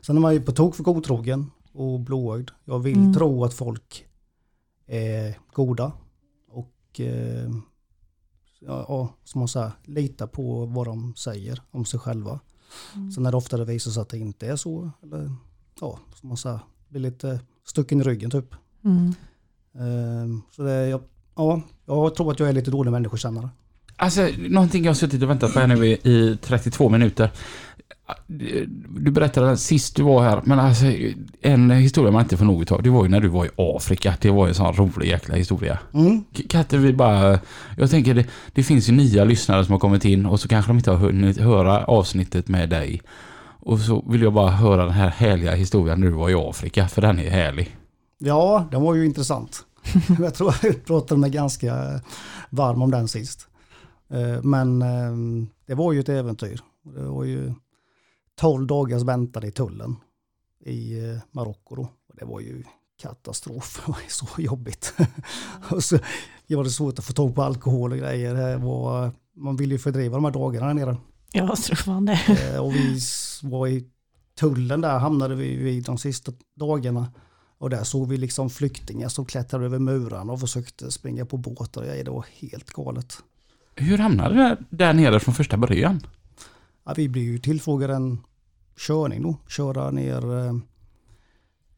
sen är man ju på tok för godtrogen och blåögd. Jag vill Mm. tro att folk är goda och eh, ja, ja, som man säger, lita på vad de säger om sig själva. Mm. Sen när det ofta det visar sig att det inte är så, eller ja, som man säger, blir lite stucken i ryggen typ. Mm. Ehm, Så det, jag, ja, jag tror att jag är lite dålig människokännare. Alltså, någonting jag har suttit och väntat på här nu i, i 32 minuter. Du berättade sist du var här, men alltså en historia man inte får nog av, det var ju när du var i Afrika. Det var ju en sån rolig jäkla historia. Mm. Kan inte vi bara... Jag tänker, det, det finns ju nya lyssnare som har kommit in och så kanske de inte har hunnit höra avsnittet med dig. Och så vill jag bara höra den här härliga historien när du var i Afrika, för den är härlig. Ja, den var ju intressant. jag tror jag pratade mig ganska varm om den sist. Eh, Men ehm, det var ju ett äventyr. Det var ju 12 dagars väntan i tullen i eh, Marocko då. Och Det var ju katastrof, det var ju så jobbigt. och så var det svårt att få tag på alkohol och grejer. Det var, man ville ju fördriva de här dagarna där nere. Ja, tror fan det. Och vi var i tullen där hamnade vi vid de sista dagarna. Och där såg vi liksom flyktingar som klättrade över murarna och försökte springa på båtar. Det var helt galet. Hur hamnade du där, där nere från första början? Ja, vi blev ju tillfrågade en körning då. Köra ner eh,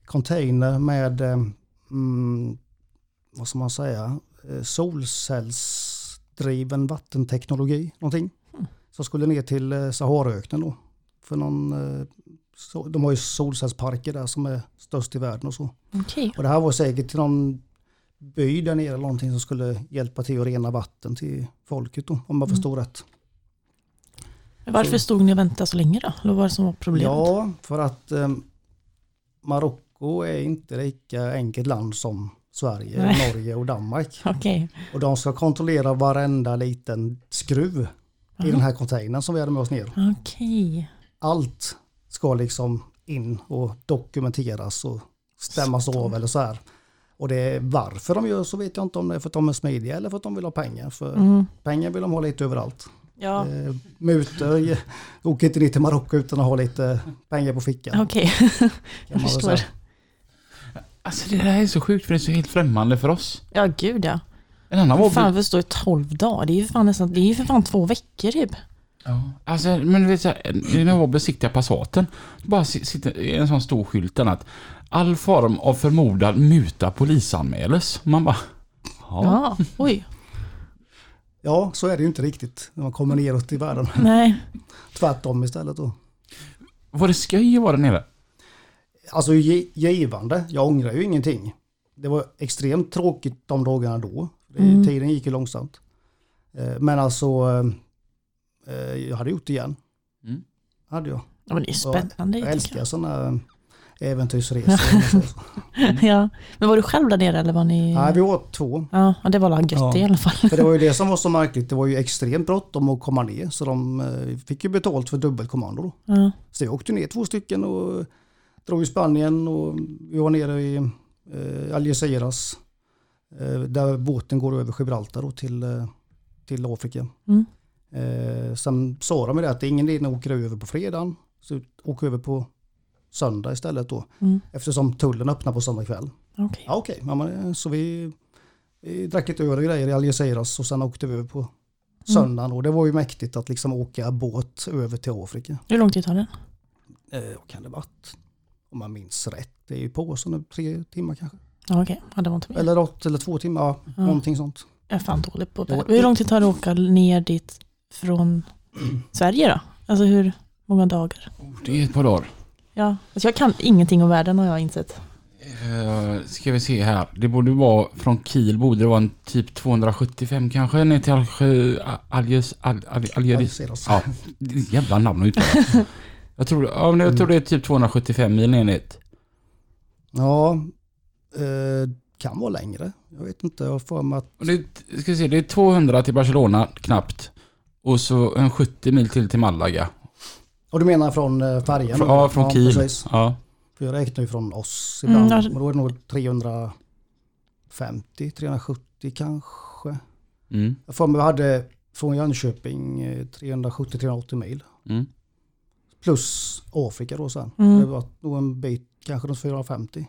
container med, eh, mm, vad ska man säga, eh, solcellsdriven vattenteknologi. Någonting. Som skulle ner till eh, Saharaöknen då. För någon, de har ju solcellsparker där som är störst i världen och så. Okej. Och det här var säkert till någon by där nere eller någonting som skulle hjälpa till att rena vatten till folket då, om jag Mm. förstår rätt. Varför stod ni och väntade så länge då? Eller vad var det som var problemet? Ja, för att eh, Marocko är inte lika enkelt land som Sverige, Nej. Norge och Danmark. Okej. Och de ska kontrollera varenda liten skruv i den här containern som vi hade med oss ner. Okej. Allt ska liksom in och dokumenteras och stämmas Satan. av eller så här. Och det är varför de gör så vet jag inte om det är för att de är smidiga eller för att de vill ha pengar. För Mm. pengar vill de ha lite överallt. Ja, Eh, mutor åker inte ner till Marocko utan att ha lite pengar på fickan. okej. kan Jag förstår. Alltså det här är så sjukt för det är så helt främmande för oss. Ja, gud ja. En annan var... Fan, vi står i 12 dagar. Det är ju för fan, nästan, det är ju för fan två veckor typ. Ja, alltså, men du vet så här, när jag var och besiktiga Passaten, bara si- sitter en sån stor skylt att all form av förmodad muta polisanmäles. Man bara, ja. Ja, oj. Ja, så är det ju inte riktigt när man kommer neråt i världen. Nej. Tvärtom istället då. Var det skoj att vara där nere? Alltså gi- givande, jag ångrar ju ingenting. Det var extremt tråkigt de dagarna då. Mm. Tiden gick ju långsamt. Eh, Men alltså, eh, jag hade gjort det igen. Mm. Hade jag. Ja, men det är ju spännande. Jag älskar sådana äventyrsresor. Ja. Men var du själv där nere eller var ni? Nej, vi var två. Ja, det var gött Ja. i alla fall. För det var ju det som var så märkligt. Det var ju extremt bråttom att komma ner. Så de eh, fick ju betalt för dubbelkommando då. Ja. Så jag åkte ner två stycken och drog i Spanien och vi var nere i eh, Algeciras. Eh, där båten går över Gibraltar då till, eh, till Afrika. Mm. Eh, sen sa de det att det är ingen idé att åka över på fredagen. Så åk över på söndag istället då. Mm. Eftersom tullen öppnar på söndag kväll. Okej. Ja okej, ja, men, eh, så vi, vi drack lite öl och grejer i Algeciras och sen åkte vi över på Mm. söndagen. Och det var ju mäktigt att liksom åka båt över till Afrika. Hur lång tid tar det? Eh, vad kan det varit? Om man minns rätt. Det är ju på sådana tre timmar kanske. Ja, okej. Ja, det var inte mer. Eller något, eller två timmar, ja, Ja. någonting sånt. Jag är fan dålig på Det. Hur lång tid tar det att åka ner dit från Sverige då? Alltså hur många dagar? Det är ett par dagar. Ja, alltså jag kan ingenting om världen har jag insett. Uh, ska vi se här. Det borde vara från Kiel borde det vara en typ 275 kanske ner till Alge- Alges... Al- Al- Algeris. Algeciras. Ja, det är ett jävla namn att uttala. Jag tror, ja, men jag tror det är typ 275 mil ner dit. Ja, eh, kan vara längre. Jag vet inte, jag har för mig att... Det, ska vi se, det är 200 till Barcelona knappt. Och så en 70 mil till till Malaga. Och du menar från eh, färjan? Från, ja, från Kiel. Precis. Ja. För jag räknar ju från oss ibland. Mm, alltså- Men då är det nog 350, 370 kanske. Mm. Jag får mig vi hade från Jönköping eh, 370-380 mil. Mm. Plus Afrika då sen. Mm. Det var nog en bit, kanske runt 450.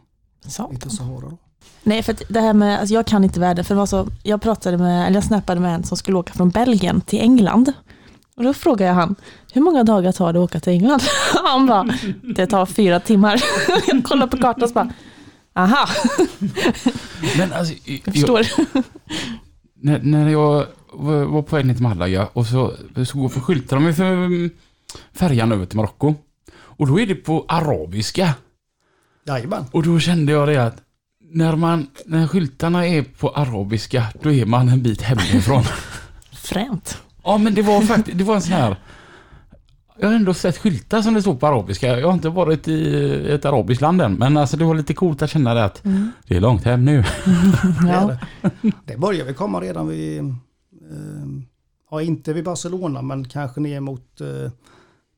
Lite. Sahara då. Nej, för det här med, alltså jag kan inte världen. För det var så, jag pratade med, eller jag snappade med en som skulle åka från Belgien till England. Och då frågade jag han, hur många dagar tar det att åka till England? Han bara, det tar fyra timmar. Jag kollade på kartan och bara, aha, Men alltså, jag jag, förstår. när, när jag var på väg ner till Malaga och så, så går för skyltar de för mm, färjan över till Marocko. Och då är det på arabiska. Jajamän. Och då kände jag det att när, man, när skyltarna är på arabiska, då är man en bit hemifrån. Fränt. Ja, men det var faktiskt, det var en sån här... Jag har ändå sett skyltar som det står på arabiska. Jag har inte varit i ett arabiskt land än, men alltså det var lite coolt att känna det att Mm. det är långt hem nu. Ja. det. börjar väl komma redan vid, eh, ja inte vid Barcelona men kanske ner mot eh,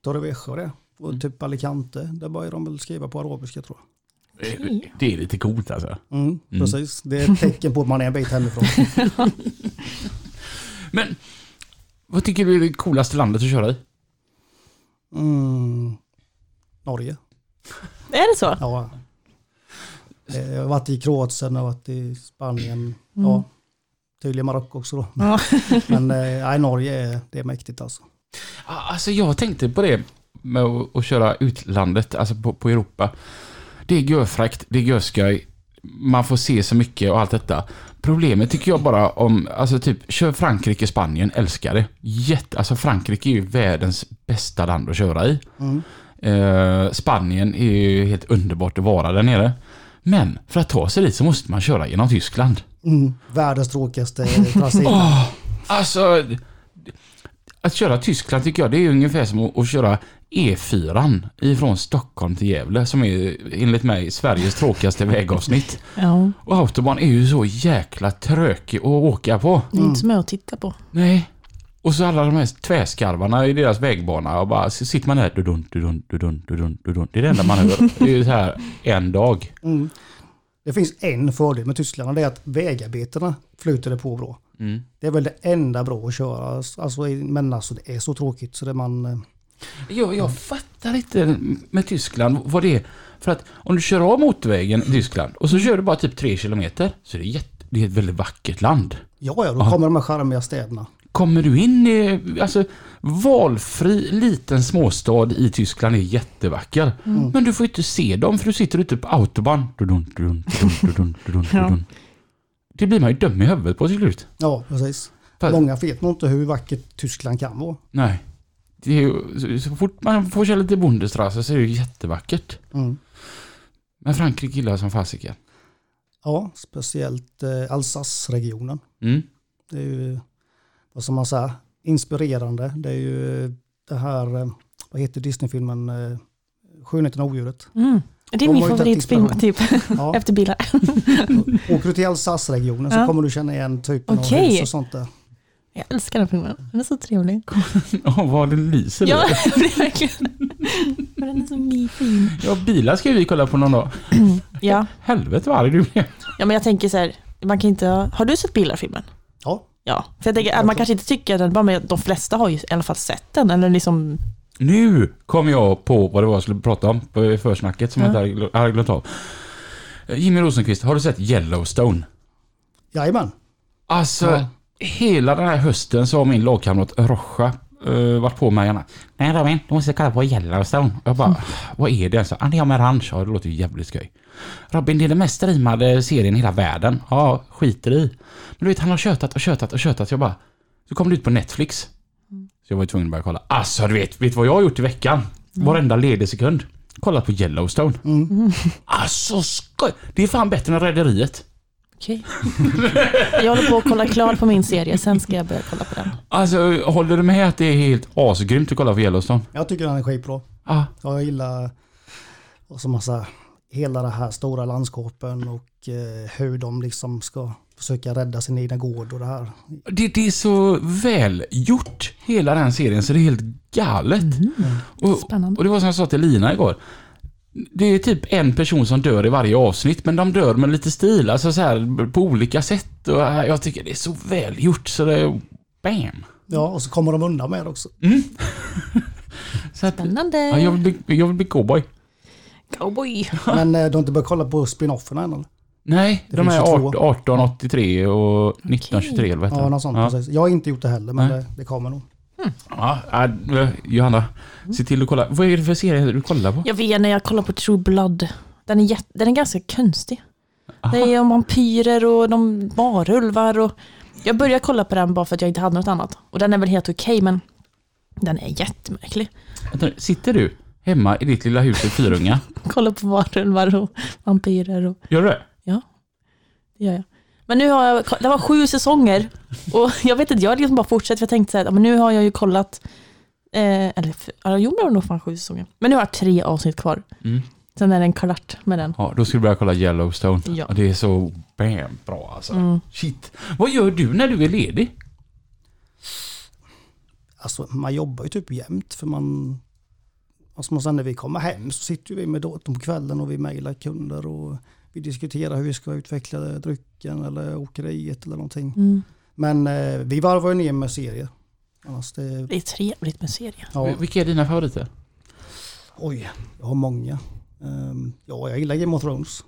Torrevieja det. Och Mm. typ Alicante. Där börjar de väl skriva på arabiska tror Okej. Det är lite coolt alltså. jag. Mm, Precis, det är ett tecken på att man är en bit hemifrån. Men vad tycker du är det coolaste landet att köra i? Mm. Norge. Är det så? Ja. Eh, Jag har varit i Kroatien, jag har varit i Spanien. Mm. Ja, tydligen Marocko också då. Ja. Men eh, nej, Norge är, det är mäktigt alltså. Ah, Alltså jag tänkte på det med att, att köra utlandet, alltså på, på Europa. Det är görfräckt, det är görskoj, man får se så mycket och allt detta. Problemet tycker jag bara om, alltså typ, kör Frankrike, Spanien, älskar det. Jätte, alltså Frankrike är ju världens bästa land att köra i. Mm. Eh, Spanien är ju helt underbart att vara där nere. Men för att ta sig dit så måste man köra genom Tyskland. Mm. Världens tråkigaste trasé. Åh, alltså, att köra Tyskland tycker jag det är ungefär som att, att köra E4 ifrån Stockholm till Gävle som är enligt mig Sveriges tråkigaste vägavsnitt. ja. Och autobahn är ju så jäkla trökig att åka på. Det är inte som jag att titta på. Nej. Och så alla de här tvärskarvarna i deras vägbana och bara så sitter man där dudun, dudun, dudun, dudun, dudun. Det är det enda man hör. Det är ju så här en dag. Mm. Det finns en fördel med Tyskland och det är att vägarbetena flyter det på bra. Mm. Det är väl det enda bra att köra. Alltså, men alltså det är så tråkigt så det man... Jag, jag fattar inte med Tyskland vad det är. För att om du kör av motorvägen i Tyskland och så kör du bara typ tre kilometer så är det, jätte, det är ett väldigt vackert land. Ja, ja, då kommer de här charmiga städerna. Kommer du in i, alltså valfri liten småstad i Tyskland är jättevacker. Men du får inte se dem för du sitter ute på autobahn. Ja. Det blir man ju dum i huvudet på till slut. Ja, precis. För- Många vet nog inte hur vackert Tyskland kan vara. Nej. Det är ju, så- så fort man får köra lite Bundesstraße så är det ju jättevackert. Mm. Men Frankrike gillar jag som fasiken. Ja, speciellt eh, Alsace-regionen. Mm. Det är ju, vad som man säger, inspirerande. Det är ju det här, eh, vad heter Disney-filmen, eh, Skönheten och odjuret. Mm. Det är De min favoritfilm, typ. Ja. Efter bilar. Åker du till Alsace-regionen så Ja. kommer du känna igen typen av Okej. hus och sånt där. Jag älskar den filmen. Den är så trevlig. Åh, vad det lyser Ja, lite. det är verkligen. Men den är så my- fin. Ja, bilar ska vi kolla på någon dag. Ja. Helvete vad arg du blev. ja, men jag tänker så här, man kan inte ha... Har du sett Bilar-filmen? Ja, Ja, för jag tänker man kanske inte tycker att den men de flesta har ju i alla fall sett den. Eller liksom, Nu kom jag på vad det var jag skulle prata om på försnacket som Ja. jag inte hade glömt av. Jimmy Rosenqvist, har du sett Yellowstone? jajamän. Alltså, Ja. Hela den här hösten så har min lagkamrat Rocha uh, varit på mig gärna. Nej Robin, du måste kolla på Yellowstone. Jag bara, vad är det? Så, ah, det är om orange. Ja, det låter ju jävligt skoj. Robin, det är den mest streamade serien i hela världen. Ja, skiter i. Men du vet, han har tjötat och tjötat och tjötat. Jag bara, så kom det ut på Netflix. Så jag var ju tvungen att börja kolla. Alltså, du vet, vet du vad jag har gjort i veckan? Varenda ledig sekund. Kollat på Yellowstone. Mm. Alltså, skoj! Det är fan bättre än Rederiet. Okej. Jag håller på att kolla klart på min serie, sen ska jag börja kolla på den. Alltså, håller du med att det är helt asgrymt att kolla på Yellowstone? Jag tycker den är skitbra. Ja. Jag gillar som man säger, hela det här stora landskapen och eh, hur de liksom ska försöka rädda sin egna gård och det här. Det, det är så välgjort, hela den serien, så det är helt galet. Och, Spännande. och det var som jag sa till Lina igår. Det är typ en person som dör i varje avsnitt, men de dör med lite stil, alltså så här på olika sätt. Och jag tycker det är så välgjort så det är bam. Ja, och så kommer de undan med det också. Så att, Spännande. ja, jag, vill bli, jag vill bli cowboy. Cowboy. Men eh, du har inte börjat kolla på spin-offerna än eller? Nej, Det de är ju två. 18, 1883 och 1923 eller vad heter Ja, det? något sånt. Ja. Precis. Jag har inte gjort det heller, men det, det kommer nog. Ja, äh, Johanna, se till att kolla. Vad är det för serie du kollar på? Jag vet när jag kollar på True Blood. Den är, jätte, den är ganska konstig. Aha. Det är om vampyrer och de varulvar och... Jag började kolla på den bara för att jag inte hade något annat. Och den är väl helt okej, men den är jättemärklig. Sitter du hemma i ditt lilla hus i Fyrunga? Kolla på varulvar och vampyrer och... Gör du det? Det gör jag. Men nu har jag... Det var sju säsonger. Och jag vet inte, jag har liksom bara fortsatt. För jag tänkte så här, men nu har jag ju kollat... Eh, eller, jo, det var nog fan sju säsonger. Men nu har jag tre avsnitt kvar. Mm. Sen är det en kvart med den. Ja, då ska du börja kolla Yellowstone. Ja. Det är så bam, bra alltså. Mm. Shit. Vad gör du när du är ledig? Alltså man jobbar ju typ jämt för man... Alltså sen när vi kommer hem så sitter vi med datorn på kvällen och vi mejlar kunder och vi diskuterar hur vi ska utveckla drycken eller åkeriet eller någonting. Mm. Men eh, vi varvar ju ner med serier. Annars det, Det är trevligt med serier. ja, Vilka är dina favoriter? oj, jag har många. Ehm, ja, jag gillar Game of Thrones.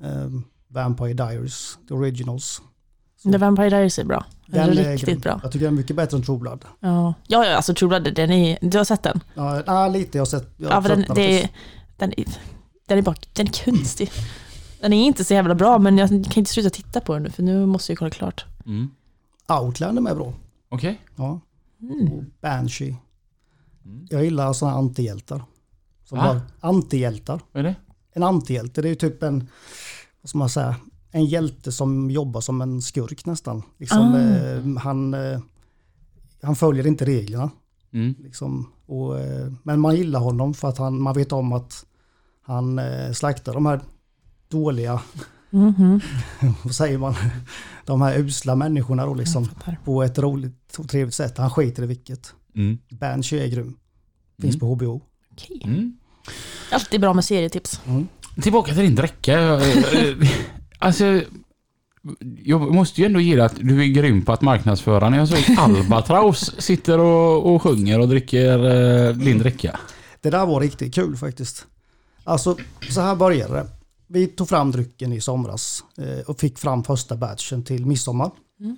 Ehm, Vampire Diaries, The Originals. Så The Vampire Diaries är bra. Den är är riktigt grym. bra. Jag tycker den är mycket bättre än True Blood. Ja, ja, ja alltså True Blood, den är, du har sett den? Ja, lite. Jag har sett. Jag Ja, för den, det, precis. den, är, den är bara den är konstig. Den är inte så jävla bra, men jag kan inte sluta titta på den nu, för nu måste jag kolla klart. Mm. Outland är bra. Okej. Ja. Mm. Och Banshee. Mm. Jag gillar sådana här antihjältar. Som bara, antihjältar. Vad är det? En antihjälte, det är ju typ en, vad ska man säga, en hjälte som jobbar som en skurk nästan. Liksom, Ah. eh, han, eh, han följer inte reglerna. Mm. Liksom, och, eh, men man gillar honom för att han, man vet om att han slaktar de här dåliga, Mhm. vad säger man, de här usla människorna då liksom, på ett roligt och trevligt sätt. Han skiter i vilket. Mm. Banshee är grym. Finns Mm. på HBO. Okej. Mm. Alltid bra med serietips. Tillbaka till din dräcka. Jag, eh, alltså, jag måste ju ändå ge dig att du är grym på att marknadsföra. När jag såg Albatraus sitter och, och sjunger och dricker eh, din dräcka. Det där var riktigt kul faktiskt. Alltså, så här började det. Vi tog fram drycken i somras eh, och fick fram första batchen till midsommar. Mm.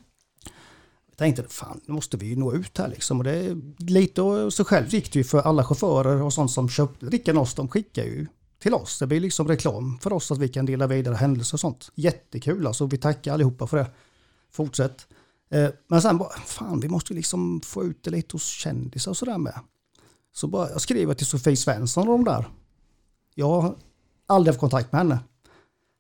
Jag tänkte, fan, nu måste vi ju nå ut här liksom. Och det lite och så själv gick det ju för alla chaufförer och sånt som köpte drickan oss, de skickar ju till oss. Det blir liksom reklam för oss att vi kan dela vidare händelser och sånt. Jättekul alltså, vi tackar allihopa för det. Fortsätt. Eh, Men sen bara, fan vi måste ju liksom få ut det lite hos kändisar och sådär med. Så bara, jag skriver till Sofie Svensson och de där. Jag aldrig haft kontakt med henne.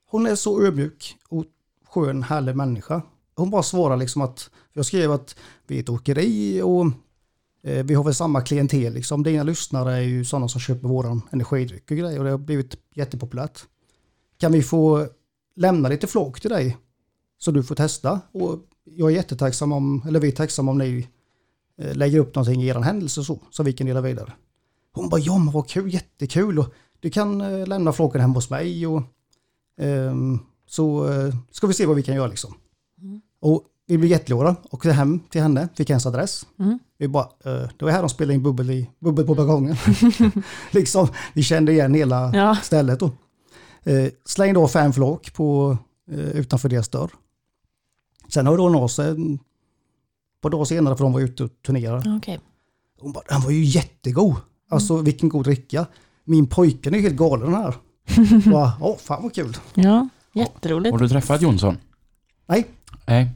Hon är så ödmjuk och skön, härlig människa. Hon bara svarar liksom att, jag skrev att vi är ett åkeri och eh, vi har väl samma klientel liksom. Dina lyssnare är ju sådana som köper våran energidryck och grejer och det har blivit jättepopulärt. Kan vi få lämna lite flak till dig så du får testa? Och jag är jättetacksam om, eller vi är tacksamma om ni eh, lägger upp någonting i er händelse så, så vi kan dela vidare. Hon bara, ja men vad kul, jättekul och du kan eh, lämna floken hemma hos mig och ehm, så eh, ska vi se vad vi kan göra liksom. Och vi blev jätteglada och åkte hem till henne, fick hennes adress. Mm. Vi bara, eh, det var här de spelade in bubbel, i, bubbel på balkongen. liksom, vi kände igen hela Ja. stället då. Slängde av fem flak på, utanför deras dörr. Sen hörde hon av sig ett par dagar senare för de var ute och turnerade. Okej. Hon bara, den var ju jättegod. Alltså vilken god dricka. Min pojke är helt galen här. Bara, Åh, fan vad kul. Ja, jätteroligt. Har du träffat Jonsson? Nej, Nej.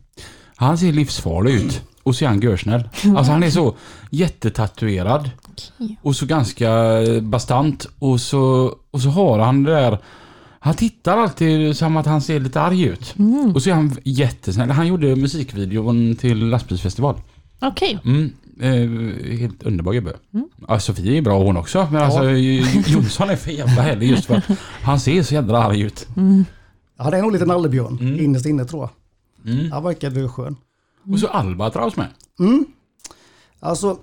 Han ser livsfarlig ut. Och så är han görsnäll. Alltså han är så jättetatuerad. Okej. Och så ganska bastant. Och så, och så har han det där... Han tittar alltid som att han ser lite arg ut. Mm. Och så är han jättesnäll. Han gjorde musikvideon till lastbilsfestival. Okej. Mm, eh, helt underbar gubbe. Mm. Ja, Sofie är bra hon också. Men Ja. alltså Jonsson är för jävla härlig just för att han ser så jävla arg ut. Mm. han är nog lite nallebjörn Mm. innerst inne tror jag. Mm. Han verkar skön. Och så Albatraus med. Mm. Alltså,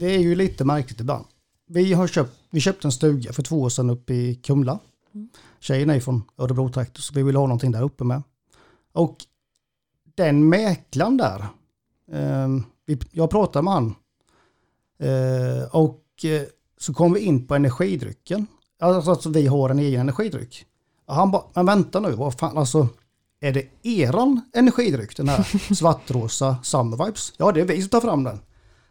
det är ju lite märkligt ibland. Vi, har köpt, vi köpte en stuga för två år sedan uppe i Kumla. Tjejen är från Örebro-trakten så vi vill ha någonting där uppe med. Och den mäklaren där, eh, vi, jag pratade med han eh, och eh, så kom vi in på energidrycken. Alltså att vi har en egen energidryck. Och han bara, men vänta nu, vad fan, alltså är det eran energidryck den här svartrosa Summer Vibes? Ja, det är vi som tar fram den.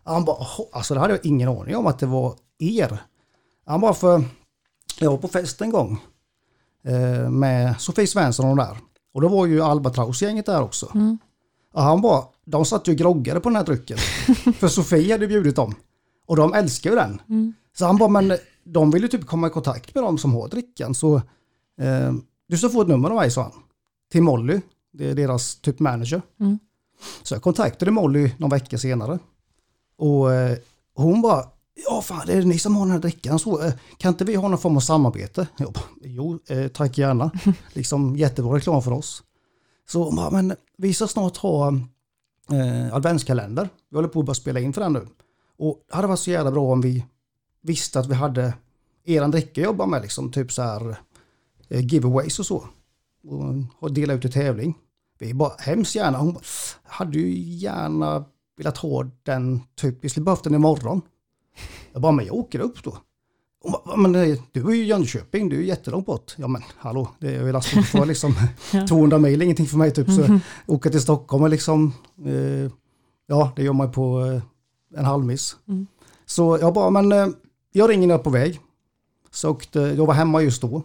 Han bara, alltså det hade jag ingen aning om att det var er. Han bara, för jag var på fest en gång eh, med Sofie Svensson och de där. Och då var ju Albatraus-gänget där också. Mm. Och han bara, de satt ju och groggade på den här drycken. för Sofie hade bjudit dem. Och de älskar ju den. Mm. Så han bara, men de vill ju typ komma i kontakt med de som har drickan. Så eh, du ska få ett nummer av mig, sa han. Till Molly, det är deras typ manager. Mm. Så jag kontaktade Molly någon vecka senare. Och eh, hon bara, ja fan det är ni som har den här drickan, så eh, kan inte vi ha någon form av samarbete? Jag bara, jo, eh, tack gärna. liksom jättebra reklam för oss. Så hon bara, men vi ska snart ha eh, adventskalender. Vi håller på att börja spela in för den nu. Och det hade varit så jävla bra om vi visste att vi hade eran dricka att jobba med, liksom typ så här eh, giveaways och så. Och, och dela ut i tävling. Vi bara, hemskt gärna. Hon bara, hade ju gärna velat ha den, typ, vi skulle behövt den imorgon. Jag bara, men jag åker upp då. Hon bara, men eh, du är ju i Jönköping, du är jättelångt bort. Ja men hallå, det är väl alltså liksom Ja. 200 mil, ingenting för mig typ. Så åka till Stockholm är liksom, eh, ja det gör man på eh, en halvmiss. Mm. Så jag bara, men eh, jag ringer när jag är på väg. Så åkte, jag var hemma just då,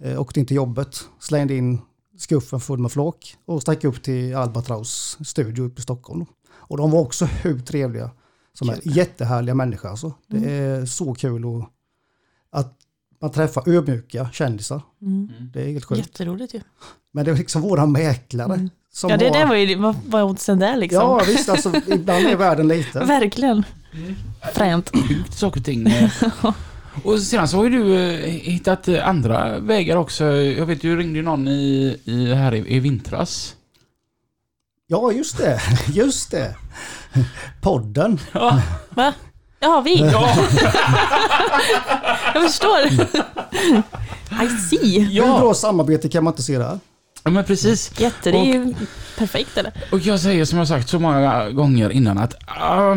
eh, åkte in till jobbet, slängde in skuffen full med flak och stack upp till Albatraus studio uppe i Stockholm. Och de var också hur trevliga. Som är jättehärliga människor alltså. Det är så kul och att man träffar ödmjuka kändisar. Mm. Det är helt sjukt. Jätteroligt ju. Men det är liksom våra mäklare. Mm. Som Ja, det har... där var ju, vad vad är oddsen där liksom? Ja visst, alltså, ibland är världen liten. Verkligen. Fränt. Sjukt saker och ting. eh. Och sedan så har ju du eh, hittat eh, andra vägar också. Jag vet du ringde ju någon i, i här i, i vintras. Ja, just det. Just det. Podden. Ja. Va? Ja, vi. Ja, Jag förstår. I see. Hur ja. bra samarbete kan man inte se där? ja men precis. Jätte, det är ju perfekt eller? Och jag säger som jag sagt så många gånger innan att ah,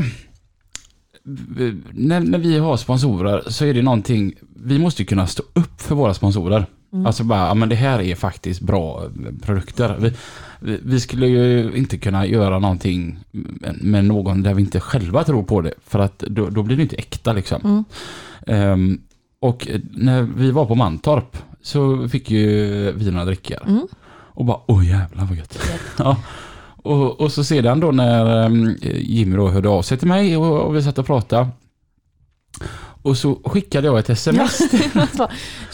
när, när vi har sponsorer så är det någonting, vi måste kunna stå upp för våra sponsorer. Mm. Alltså bara, ja men det här är faktiskt bra produkter. Vi, vi, vi skulle ju inte kunna göra någonting med någon där vi inte själva tror på det. För att då, då blir det inte äkta liksom. Mm. Ehm, och när vi var på Mantorp så fick ju vi några drickor. Mm. Och bara, åh jävlar vad gött. ja. Och, och så sedan då när um, Jimmy då hörde av sig till mig och, och vi satt och pratade. Och så skickade jag ett sms.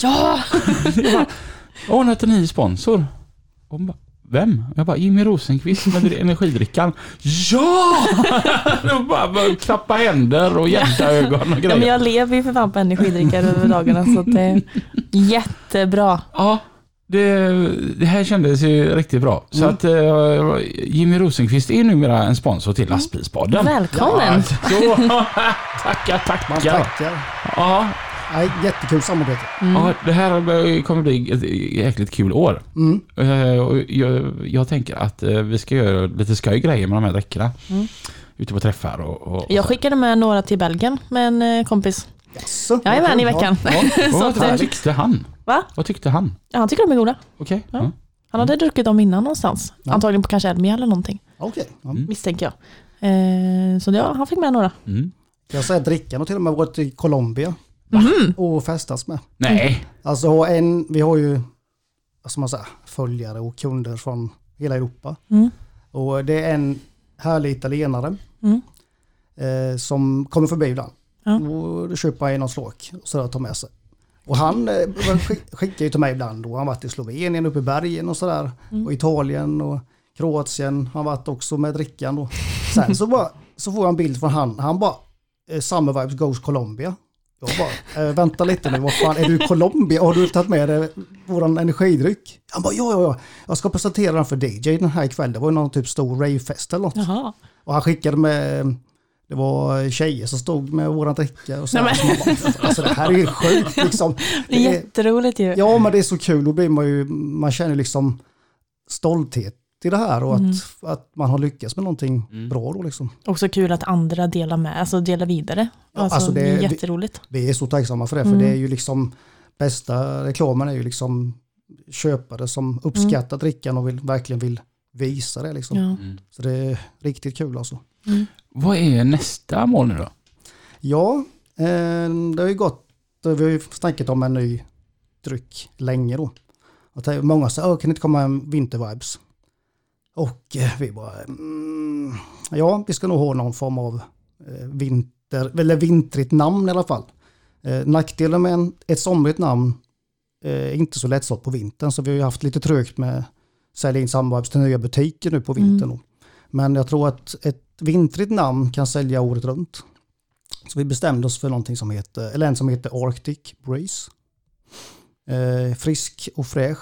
Ja! Jag bara, Åh, hon heter ny sponsor. Och hon bara, vem? Jag bara, Jimmy Rosenqvist med energidrickan. Ja! Jag bara, bara klappa händer och hjärtaögon och ja men grejer. jag lever ju för fan på energidrickor över dagarna så det är jättebra. Ja, det, det här kändes ju riktigt bra. Så Mm. att eh, Jimmy Rosenqvist är numera en sponsor till Lastbilspodden. Välkommen! Så, tackar, Man tackar. tackar. Ja, Nej, jättekul samarbete. ja, det här kommer bli ett jäkligt kul år. Mm. Och jag, jag tänker att eh, vi ska göra lite skoj grejer med de här dräckorna. Mm. Ute på träffar och... och Jag skickade med några till Belgien med en kompis. Jaså, Jag är vad med i veckan. Ja, ja. och så vad, att, vad eh, tyckte han? Va? Vad tyckte han? Ja, han tycker de är goda. Okej. Ja. ja. Han hade druckit dem innan någonstans. Ja. Antagligen på kanske Elmia eller någonting, Okej. Ja. Mm. misstänker jag. Eh, så ja, han fick med några. Mm. Jag säger att drickan har till och med varit i Colombia Mhm. och festats med. Nej. Alltså en, vi har ju vad ska man säga, följare och kunder från hela Europa. Mm. Och det är en härlig italienare Mm. eh, som kommer förbi ibland. Ja. Och då köper han någon slåk och sådär tar med sig. Och han eh, skick- skickar ju till mig ibland. Och han har varit i Slovenien uppe i bergen och sådär. Mm. Och Italien och Kroatien. Han har varit också med drickan. Och sen så, bara, så får jag en bild från han. Han bara, eh, Summer Vibes Goes Colombia. Jag bara, eh, vänta lite nu, vad fan, är du i Colombia? Har du tagit med dig våran energidryck? Han bara, ja, ja, ja, jag ska presentera den för DJ den här ikväll. Det var ju någon typ stor ravefest eller något. Jaha. Och han skickade med, det var tjejer som stod med våran dricka och så. Nej, bara, alltså det här är ju sjukt liksom. Det är jätteroligt ju. ja men det är så kul, då blir man ju, man känner liksom stolthet i det här och Mm. att, att man har lyckats med någonting Mm. bra då liksom. Också kul att andra delar med, alltså delar vidare. Ja, Alltså, alltså det, det- är vi- jätteroligt. Vi är så tacksamma för det, för Mm. det är ju liksom bästa reklamen är ju liksom köpare som uppskattar drickan och vill, verkligen vill visa det liksom. Ja. Mm. Så det är riktigt kul alltså. Vad är nästa mål nu då? Ja, eh, det har ju gått, vi har ju snackat om en ny dryck länge då. Och många säger, "Åh, kan det inte komma en vintervibes? Och eh, vi bara, mm, ja vi ska nog ha någon form av eh, vinter, eller vintrigt namn i alla fall. Nackdelen med en, ett somrigt namn är inte så lättsålt på vintern så vi har ju haft lite trögt med att sälja in Sunvibes till nya butiker nu på vintern. då. Men jag tror att ett vintrigt namn kan sälja året runt. Så vi bestämde oss för någonting som heter, eller en som heter Arctic Breeze. Eh, frisk och fräsch.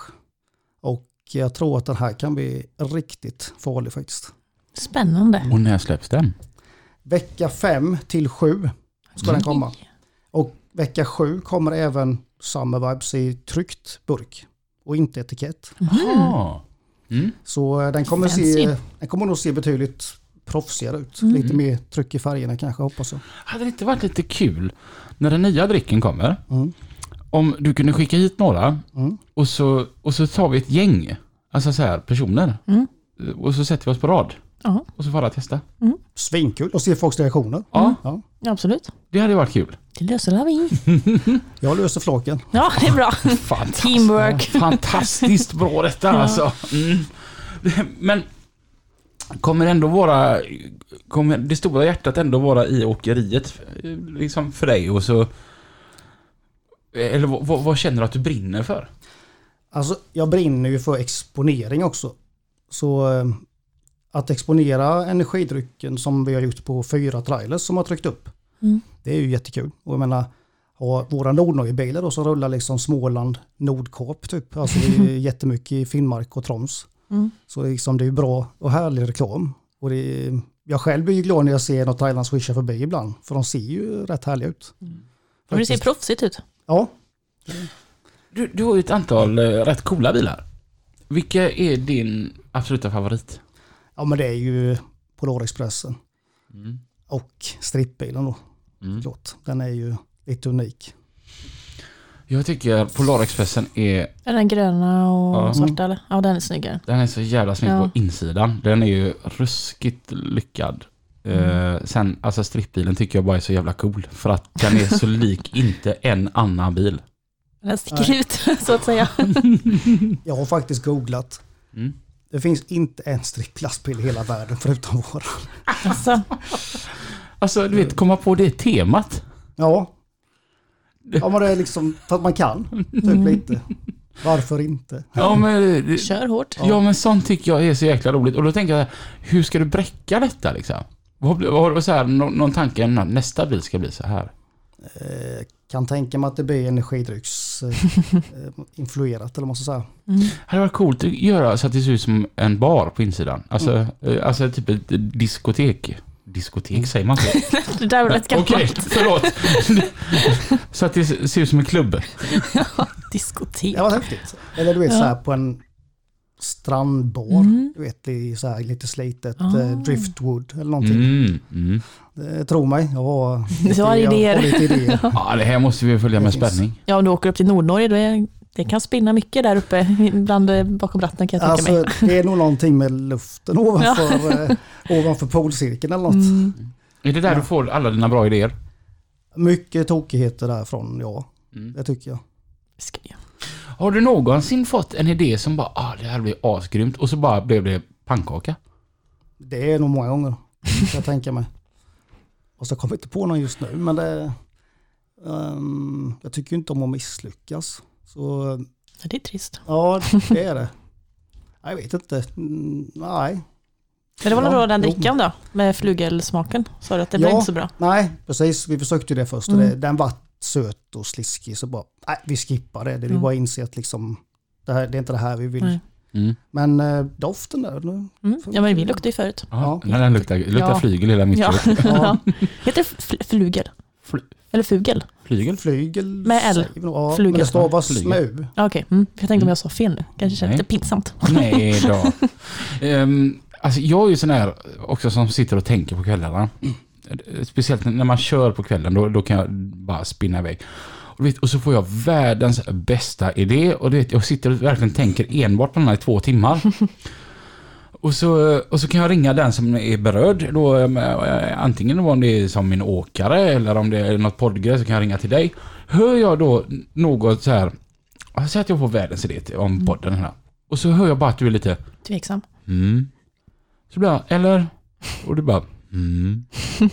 Och jag tror att den här kan bli riktigt farlig faktiskt. Spännande. Och när släpps den? Vecka 5 till 7 ska den komma. Och vecka 7 kommer även Summer Vibes i tryckt burk och inte etikett. Jaha. Mm. Så eh, den kommer, Fancy. se, den kommer nog se betydligt proffsigare ut. Lite mer tryck i färgerna kanske hoppas jag. Hade det inte varit lite kul när den nya drycken kommer? Mm. Om du kunde skicka hit några Mm. och så, och så tar vi ett gäng, alltså så här personer. Mm. Och så sätter vi oss på rad. Ja, Och så får alla testa. Svinkul och se folks reaktioner. Ja, Ja. absolut. det hade varit kul. Det löser vi. Jag löser flaken. Ja, det är bra. Fantastiskt. Teamwork. Fantastiskt bra detta alltså. Mm. Men kommer ändå vara, kommer det stora hjärtat ändå vara i åkeriet liksom för dig och så eller vad, vad, känner du att du brinner för? Alltså jag brinner ju för exponering också. Så eh, att exponera energidrycken som vi har gjort på fyra trailers som har tryckt upp. Mm. Det är ju jättekul. Och jag menar, ha våra Nordnorgebilar då som rullar liksom Småland, Nordkap typ. Alltså det är jättemycket i Finnmark och Troms. Mm. Så liksom det är ju bra och härlig reklam. Och det är, jag själv blir ju glad när jag ser något Thailand swisha förbi ibland. För de ser ju rätt härliga ut. Men det ser proffsigt ut. Ja, Du, du har ju ett antal eh, rätt coola bilar. Vilka är din absoluta favorit? ja men det är ju Polarexpressen Mm. och strippbilen då. Mm. Klart. Den är ju lite unik. Jag tycker Polarexpressen är, Är den gröna och Ja. svarta eller? Ja, den är snyggare. den är så jävla snygg Ja. på insidan. Den är ju ruskigt lyckad. Eh, sen, alltså strippbilen tycker jag bara är så jävla cool. För att den är så lik inte en annan bil. Den sticker ut, så att säga. Jag har faktiskt googlat. Mm. Det finns inte en stripplastbil i hela världen förutom vår. Alltså, Alltså, du vet, komma på det temat. Ja, Ja men det är liksom för att man kan. Typ Mm. lite. Varför inte? Ja men, det- Kör hårt. ja men sånt tycker jag är så jäkla roligt. Och då tänker jag, hur ska du bräcka detta liksom? Vad har du så här, någon, någon tanke när nästa bil ska bli så här? Eh, kan tänka mig att det blir energidrycks eh, influerat eller vad man ska säga. Mm. Det hade varit coolt att göra så att det ser ut som en bar på insidan. Alltså, eh, alltså typ ett diskotek. Diskotek, säger man så? Det där var rätt gammalt. Okej, förlåt. så att det ser ut som en klubb. Diskotek. Det var häftigt. Eller du vet Ja. så här på en strandbar. Mm. Du vet i så här lite slitet eh, driftwood eller någonting. Mm, mm. Tro mig, jag har Du har jag idéer. har lite idéer. Ja, det här måste vi följa med spänning. Ja, om du åker upp till Nordnorge, då är, det kan spinna mycket där uppe bland eh, bakom ratten kan jag tänka mig. Alltså, det är nog någonting med luften ovanför, eh, ovanför polcirkeln eller något. Mm. Är det där Ja. du får alla dina bra idéer? Mycket tokigheter därifrån, ja. Mm. Det tycker jag. Jag. Har du någonsin fått en idé som bara, ah, det här blir asgrymt och så bara blev det pannkaka? Det är nog många gånger, kan jag tänka mig. Och så kommer jag inte på någon just nu, men det... ehm, jag tycker inte om att misslyckas. Så Ja, det är trist. ja, det är det. Jag vet inte. Mm, nej. Men det var Ja, nog då den drickan då, med flugelsmaken. Sa du att det blev Ja. inte så bra? Nej, precis. Vi försökte ju det först och Mm. det, den var söt och sliskig så bara, nej vi skippar det. Det är Mm. bara att inse att liksom, det, här, det är inte det här vi vill. Nej. Mm. Men eh, doften där, nu, Mm. Ja, men vi luktade ju förut. Ja, Ja. den luktar, luktar Ja. flygel hela mitt Ja. Ja. Heter det fl- flugel? Fl- Eller fugel? Flygel? flygel. Med L. Ja, Flygel. men det stavas Flygel. med U. Okej, mm. jag tänkte om jag sa fel nu. Kanske känns lite pinsamt. Nej då. um, alltså jag är ju sån här också som sitter och tänker på kvällarna. Speciellt när man kör på kvällen, då, då kan jag bara spinna iväg. Och, vet, och så får jag världens bästa idé och vet, jag sitter och verkligen tänker enbart på den här i två timmar. Och så, och så kan jag ringa den som är berörd. Då, eh, antingen då om det är som min åkare eller om det är något poddgrej så kan jag ringa till dig. Hör jag då något så här, jag säger att jag får världens idé om podden här. Och så hör jag bara att du är lite Tveksam. Mm. Så blir jag, eller? Och du bara, mm.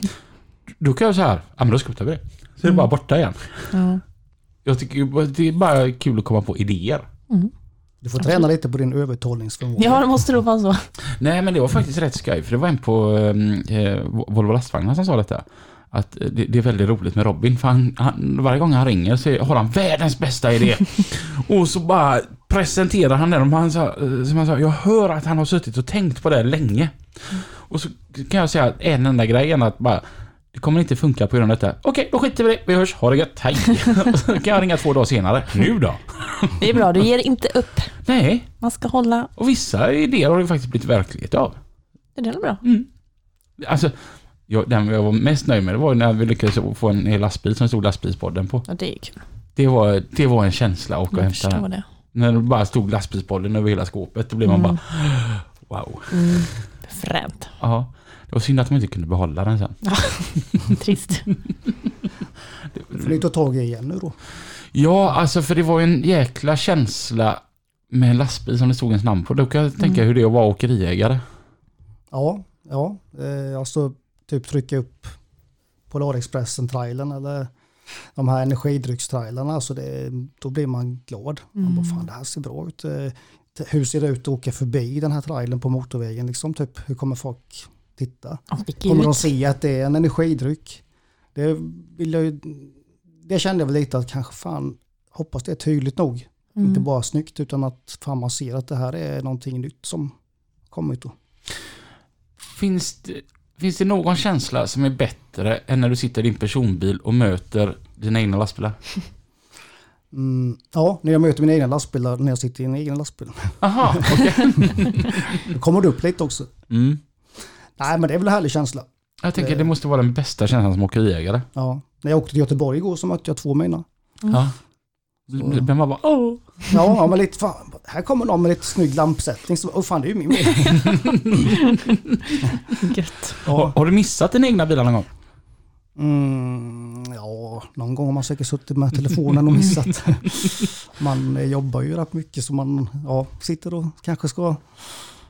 Då kan jag så här, ja men då skuttar vi det. Så är det bara borta igen. Ja. Jag tycker det är bara kul att komma på idéer. Mm. Du får träna lite på din övertalningsförmåga. ja, det måste nog vara så. Nej men det var faktiskt rätt skoj, för det var en på eh, Volvo lastvagnar som sa detta. Att eh, det, det är väldigt roligt med Robin, för han, han, varje gång han ringer så har han världens bästa idé. och så bara presenterar han den och han sa, eh, som han sa, jag hör att han har suttit och tänkt på det länge. Och så kan jag säga en enda grej, är att bara det kommer inte funka på grund av detta. Okej, då skiter vi i det. Vi hörs. Ha det gött. Hej. Så kan jag ringa två dagar senare. Nu då? Det är bra, du ger inte upp. Nej. Man ska hålla... Och vissa idéer har det faktiskt blivit verklighet av. Det är bra. Alltså, jag, den jag var mest nöjd med det var när vi lyckades få en hel lastbil som stod lastbilspodden på. Ja, det är kul. Det var, det var en känsla att åka och Jag hämta förstår den. det. När det bara stod lastbilspodden över hela skåpet, då blev man Mm. bara wow. Mm. Fränt. Ja, det var synd att man inte kunde behålla den sen. Trist. får ni ta tag i igen nu då. Ja, alltså för det var en jäkla känsla med en lastbil som det stod ens namn på. Då kan jag tänka Mm. hur det är att vara åkeriägare. Ja, ja. Eh, alltså typ trycka upp Polarexpressen-trailern eller de här energidryckstrailerna. Alltså det, då blir man glad. Man bara, Mm. fan det här ser bra ut. Eh, Hur ser det ut att åka förbi den här trailern på motorvägen? Liksom, typ, hur kommer folk titta? Sticker Kommer de se att det är en energidryck? Det, vill jag ju, det kände jag väl lite att kanske fan, hoppas det är tydligt nog. Mm. Inte bara snyggt utan att fan man ser att det här är någonting nytt som kommit. Då. Finns det, finns det någon känsla som är bättre än när du sitter i din personbil och möter dina egna lastbilar? Mm, ja, när jag möter mina egna lastbilar när jag sitter i en egen lastbil. Aha, okej. Då kommer det upp lite också. Mm. Nej men det är väl en härlig känsla. Jag tänker det måste vara den bästa känslan som åkeriägare. Ja. När jag åkte till Göteborg igår så mötte jag två mina. Ja. Så- Men man bara, åh. Ja, ja men lite fan, här kommer någon med lite snygg lampsättning. Så, oh, fan det är ju min bil. Gött. Har, Ja. har du missat din egna bil någon gång? Mm, ja, någon gång har man säkert suttit med telefonen och missat. Man jobbar ju rätt mycket så man ja, sitter och kanske ska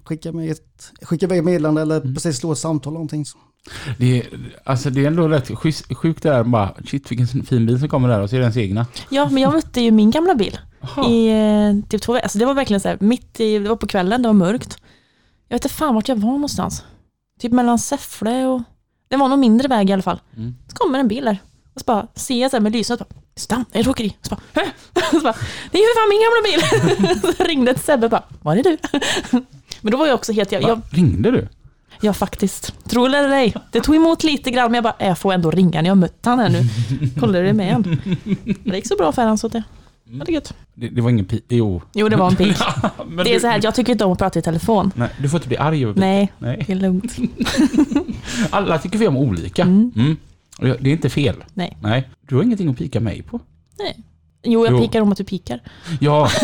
skicka med ett skicka ett meddelande eller Mm. precis slå ett samtal eller någonting. Så. Det är, alltså det är ändå rätt sjukt det där bara, shit vilken fin bil som kommer där och så är det ens egna. Ja, men jag mötte ju min gamla bil Jaha. i eh, typ två veckor. Alltså det var verkligen så här, mitt i, det var på kvällen, det var mörkt. Jag vet inte fan vart jag var någonstans. Typ mellan Säffle och, det var någon mindre väg i alla fall. Mm. Så kommer en bil där. Och så bara ser jag så här med lyset, och bara, stanna, är det åkeri? Så bara, så bara, det är ju för fan min gamla bil. så ringde ett Sebbe och bara, var är du? men då var jag också helt, jag, Va? jag, Ringde du? Ja, faktiskt. Tro det eller ej. Det tog emot lite grann, men jag bara, "Äh, jag får ändå ringa när jag mött han här nu. Kollar du med han? Men det gick så bra för han så det, ja, det gött. Det, det var ingen pi... Jo. Jo, det var en pik. Men Det är du, så här, jag tycker inte om att prata i telefon. Nej, du får inte bli arg över pik. Nej, Nej. det är lugnt. Alla tycker vi om olika. Mm. Mm. Det är inte fel. Nej. Nej. Du har ingenting att pika mig på. Nej. Jo, jag Jo. pikar om att du pikar. Ja.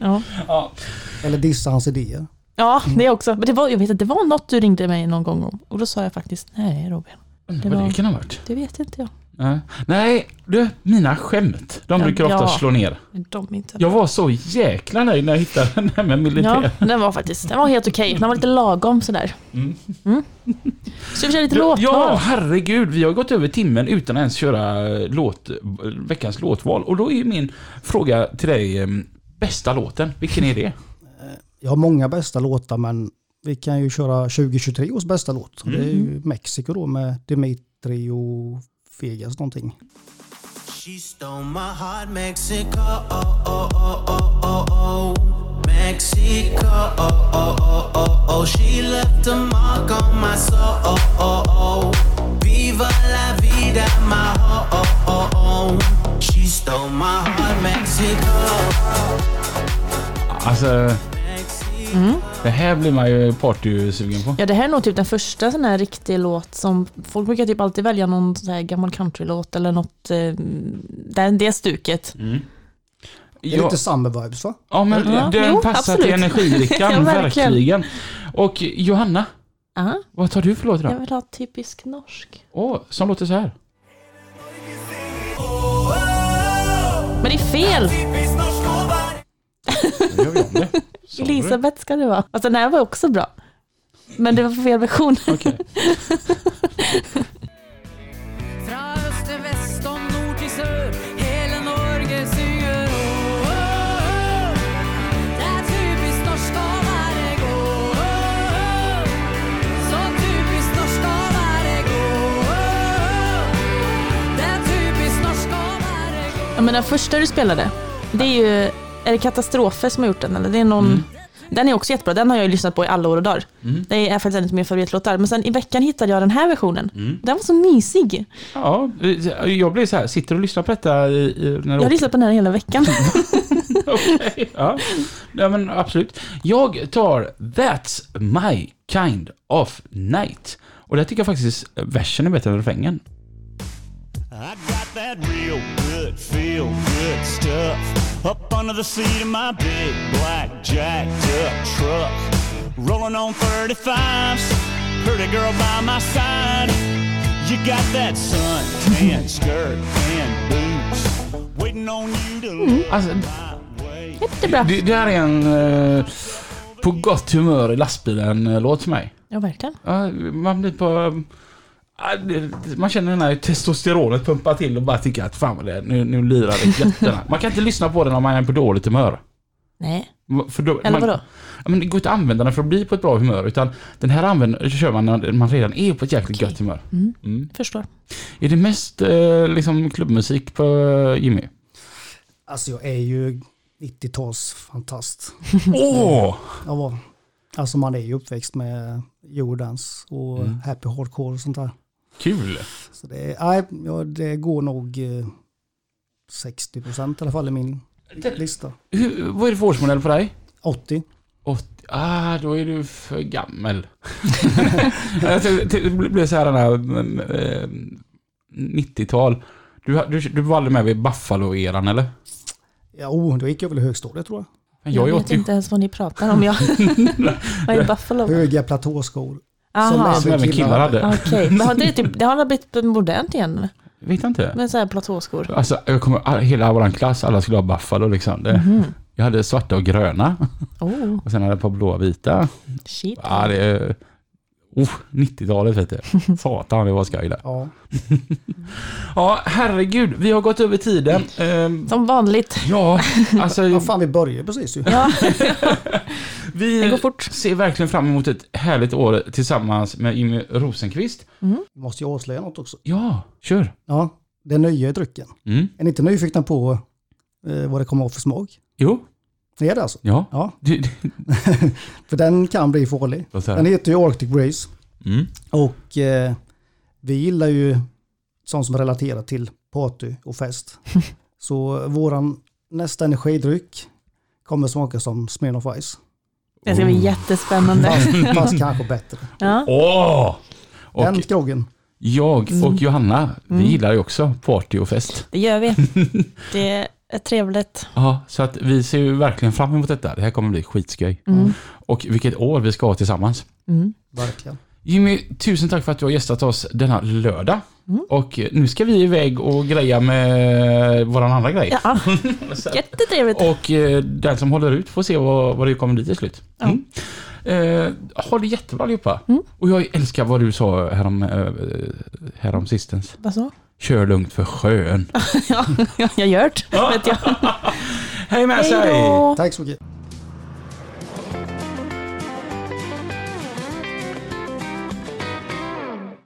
Ja, ja. Eller dissa hans idéer. ja det också. Men det var, jag vet inte, det var något du ringde mig någon gång om. Och då sa jag faktiskt, nej Robin, Det vad var- det kan ha varit. det vet inte jag. Nej. Nej, du, mina skämt. De Ja, brukar ofta ja. slå ner. Men De inte. Jag var så jäkla nöjd när jag hittade den här med militär. Ja, den var faktiskt, den var helt okej. Den var lite lagom sådär. Mm. Mm. Så vi kör lite Ja, låtval. ja, herregud. Vi har gått över timmen utan att ens köra eh, låt, veckans låtval. Och då är min fråga till dig, eh, bästa låten, vilken är det? Jag har många bästa låtar men vi kan ju köra 2023 års bästa låt. Och Det är Mm. ju Mexiko då med Dimitri och Vegas någonting. She stole my heart, Mexico. Oh, oh, oh, oh, oh, oh. Mexico. Oh, oh, oh, oh, oh. She left a mark on my soul. Oh, oh, oh. Viva la vida, my oh, oh, oh, oh. She stole my heart, Mexico. Alltså. Mm. det här blir man ju partysugen på. Ja, det här är nog typ den första sån här riktig låt som folk brukar typ alltid välja någon sån här gammal countrylåt eller något, eh, det, det stuket. Mm. Det är Ja, lite summer-vibes va? ja, men Ja, den jo, passar absolut. till energidrickan, Ja, verkligen. verkligen. Och Johanna, Aha, vad tar du för låt jag idag? vill ha typisk norsk. Åh, som låter så här. Men det är fel! Då gör vi om det. Elisabeth ska det vara. Alltså den här var också bra. Men det var för fel version. Er er god. Ja, men den första du spelade, det är ju, är det Katastrofer som har gjort den? Eller det är någon, Mm. Den är också jättebra, den har jag ju lyssnat på i alla år och dagar. Mm. Det är faktiskt en av mina favoritlåtar. Men sen i veckan hittade jag den här versionen. Mm. Den var så mysig. Ja, jag blir så här, sitter och lyssnar på detta när Jag har lyssnat på den här hela veckan. Okej, ja. ja. men absolut. Jag tar That's My Kind of Night. Och där tycker jag faktiskt versen är bättre än refrängen. I got that real good, feel good stuff up under the seat of my big black jacked up truck. Rolling on 35s, pretty girl by my side. You got that sun tan skirt and boots waiting on you to mm, look Alltså, my way. Jättebra. det, det här är en eh, på gott humör i lastbilen-låt eh, för mig. Ja, verkligen. Ja, man blir på... Eh, Man känner den här testosteronet pumpa till och bara tycker att fan vad det är, nu, nu lirar det gött den här. Man kan inte lyssna på den om man är på dåligt humör. Nej, För då, eller man, vadå? Ja, men det går inte att använda den för att bli på ett bra humör utan den här använder, kör man när man redan är på ett jäkligt Okej. gött humör. Mm. Mm. Förstår. Är det mest eh, liksom klubbmusik på eh, Jimmy? Alltså jag är ju 90-talsfantast. Åh! Var, alltså man är ju uppväxt med Jordans och Mm. Happy Hardcore och sånt där. Kul! Så det, nej, ja, det går nog eh, 60 procent i alla fall i min lista. Hur, vad är det för årsmodell på dig? 80. 80, ah, då är du för gammal. Jag det blir så här den här mm, eh, 90-tal. Du, du, du var aldrig med vid Buffalo-eran eller? Ja, oh, då gick jag väl i högstadiet tror jag. Men Jag är vet 80. inte ens vad ni pratar om. Jag. vad är Buffalo? Höga platåskor. Aha, Som även killar hade. okej. Men har det, typ, det har blivit modernt igen? Vet jag inte. Med så här platåskor? Alltså, jag kommer, hela vår klass, alla skulle ha Buffalo liksom. Det, Mhm. Jag hade svarta och gröna. Oh, Och sen hade jag ett par blåa och vita. shit. Ja, det är... Oh, 90-talet vet du. Satan, det var skoj där. Ja. Ja, herregud. Vi har gått över tiden. Ehm, Som vanligt. ja, alltså... ja, fan vi börjar precis ju. Ja, Vi Det går fort. ser verkligen fram emot ett härligt år tillsammans med Jimmy Rosenqvist. Vi måste ju avslöja något också. Ja, kör. Ja, det nya i drycken. Mm. Är ni inte nyfikna på eh, vad det kommer att ha för smak? Jo, Det är det alltså? ja. Ja, för den kan bli farlig. Den jag? heter ju Arctic Breeze mm. och eh, vi gillar ju sånt som är relaterat till party och fest. Så våran nästa energidryck kommer smaka som Smirnoff Ice. Det ska bli jättespännande. Fast, fast kanske bättre. Ja. Åh! Och Den groggen. jag och Johanna, vi Mm. gillar ju också party och fest. Det gör vi. Det är trevligt. Ja, så att vi ser ju verkligen fram emot detta. Det här kommer bli skitskoj. Mm. Och vilket år vi ska ha tillsammans. Mm. Verkligen. Jimmy, tusen tack för att du har gästat oss denna lördag. Mm. Och eh, nu ska vi iväg och greja med våran andra grej. Ja, jättetrevligt. Och eh, den som håller ut får se vad, vad det kommer bli till slut. Ja. Mm. Eh, ha det jättebra allihopa. Mm. Och jag älskar vad du sa härom, eh, härom sistens. Vad så? Kör lugnt för sjön. Ja, jag har gjort. Vet jag. Hej med sig! Tack så mycket.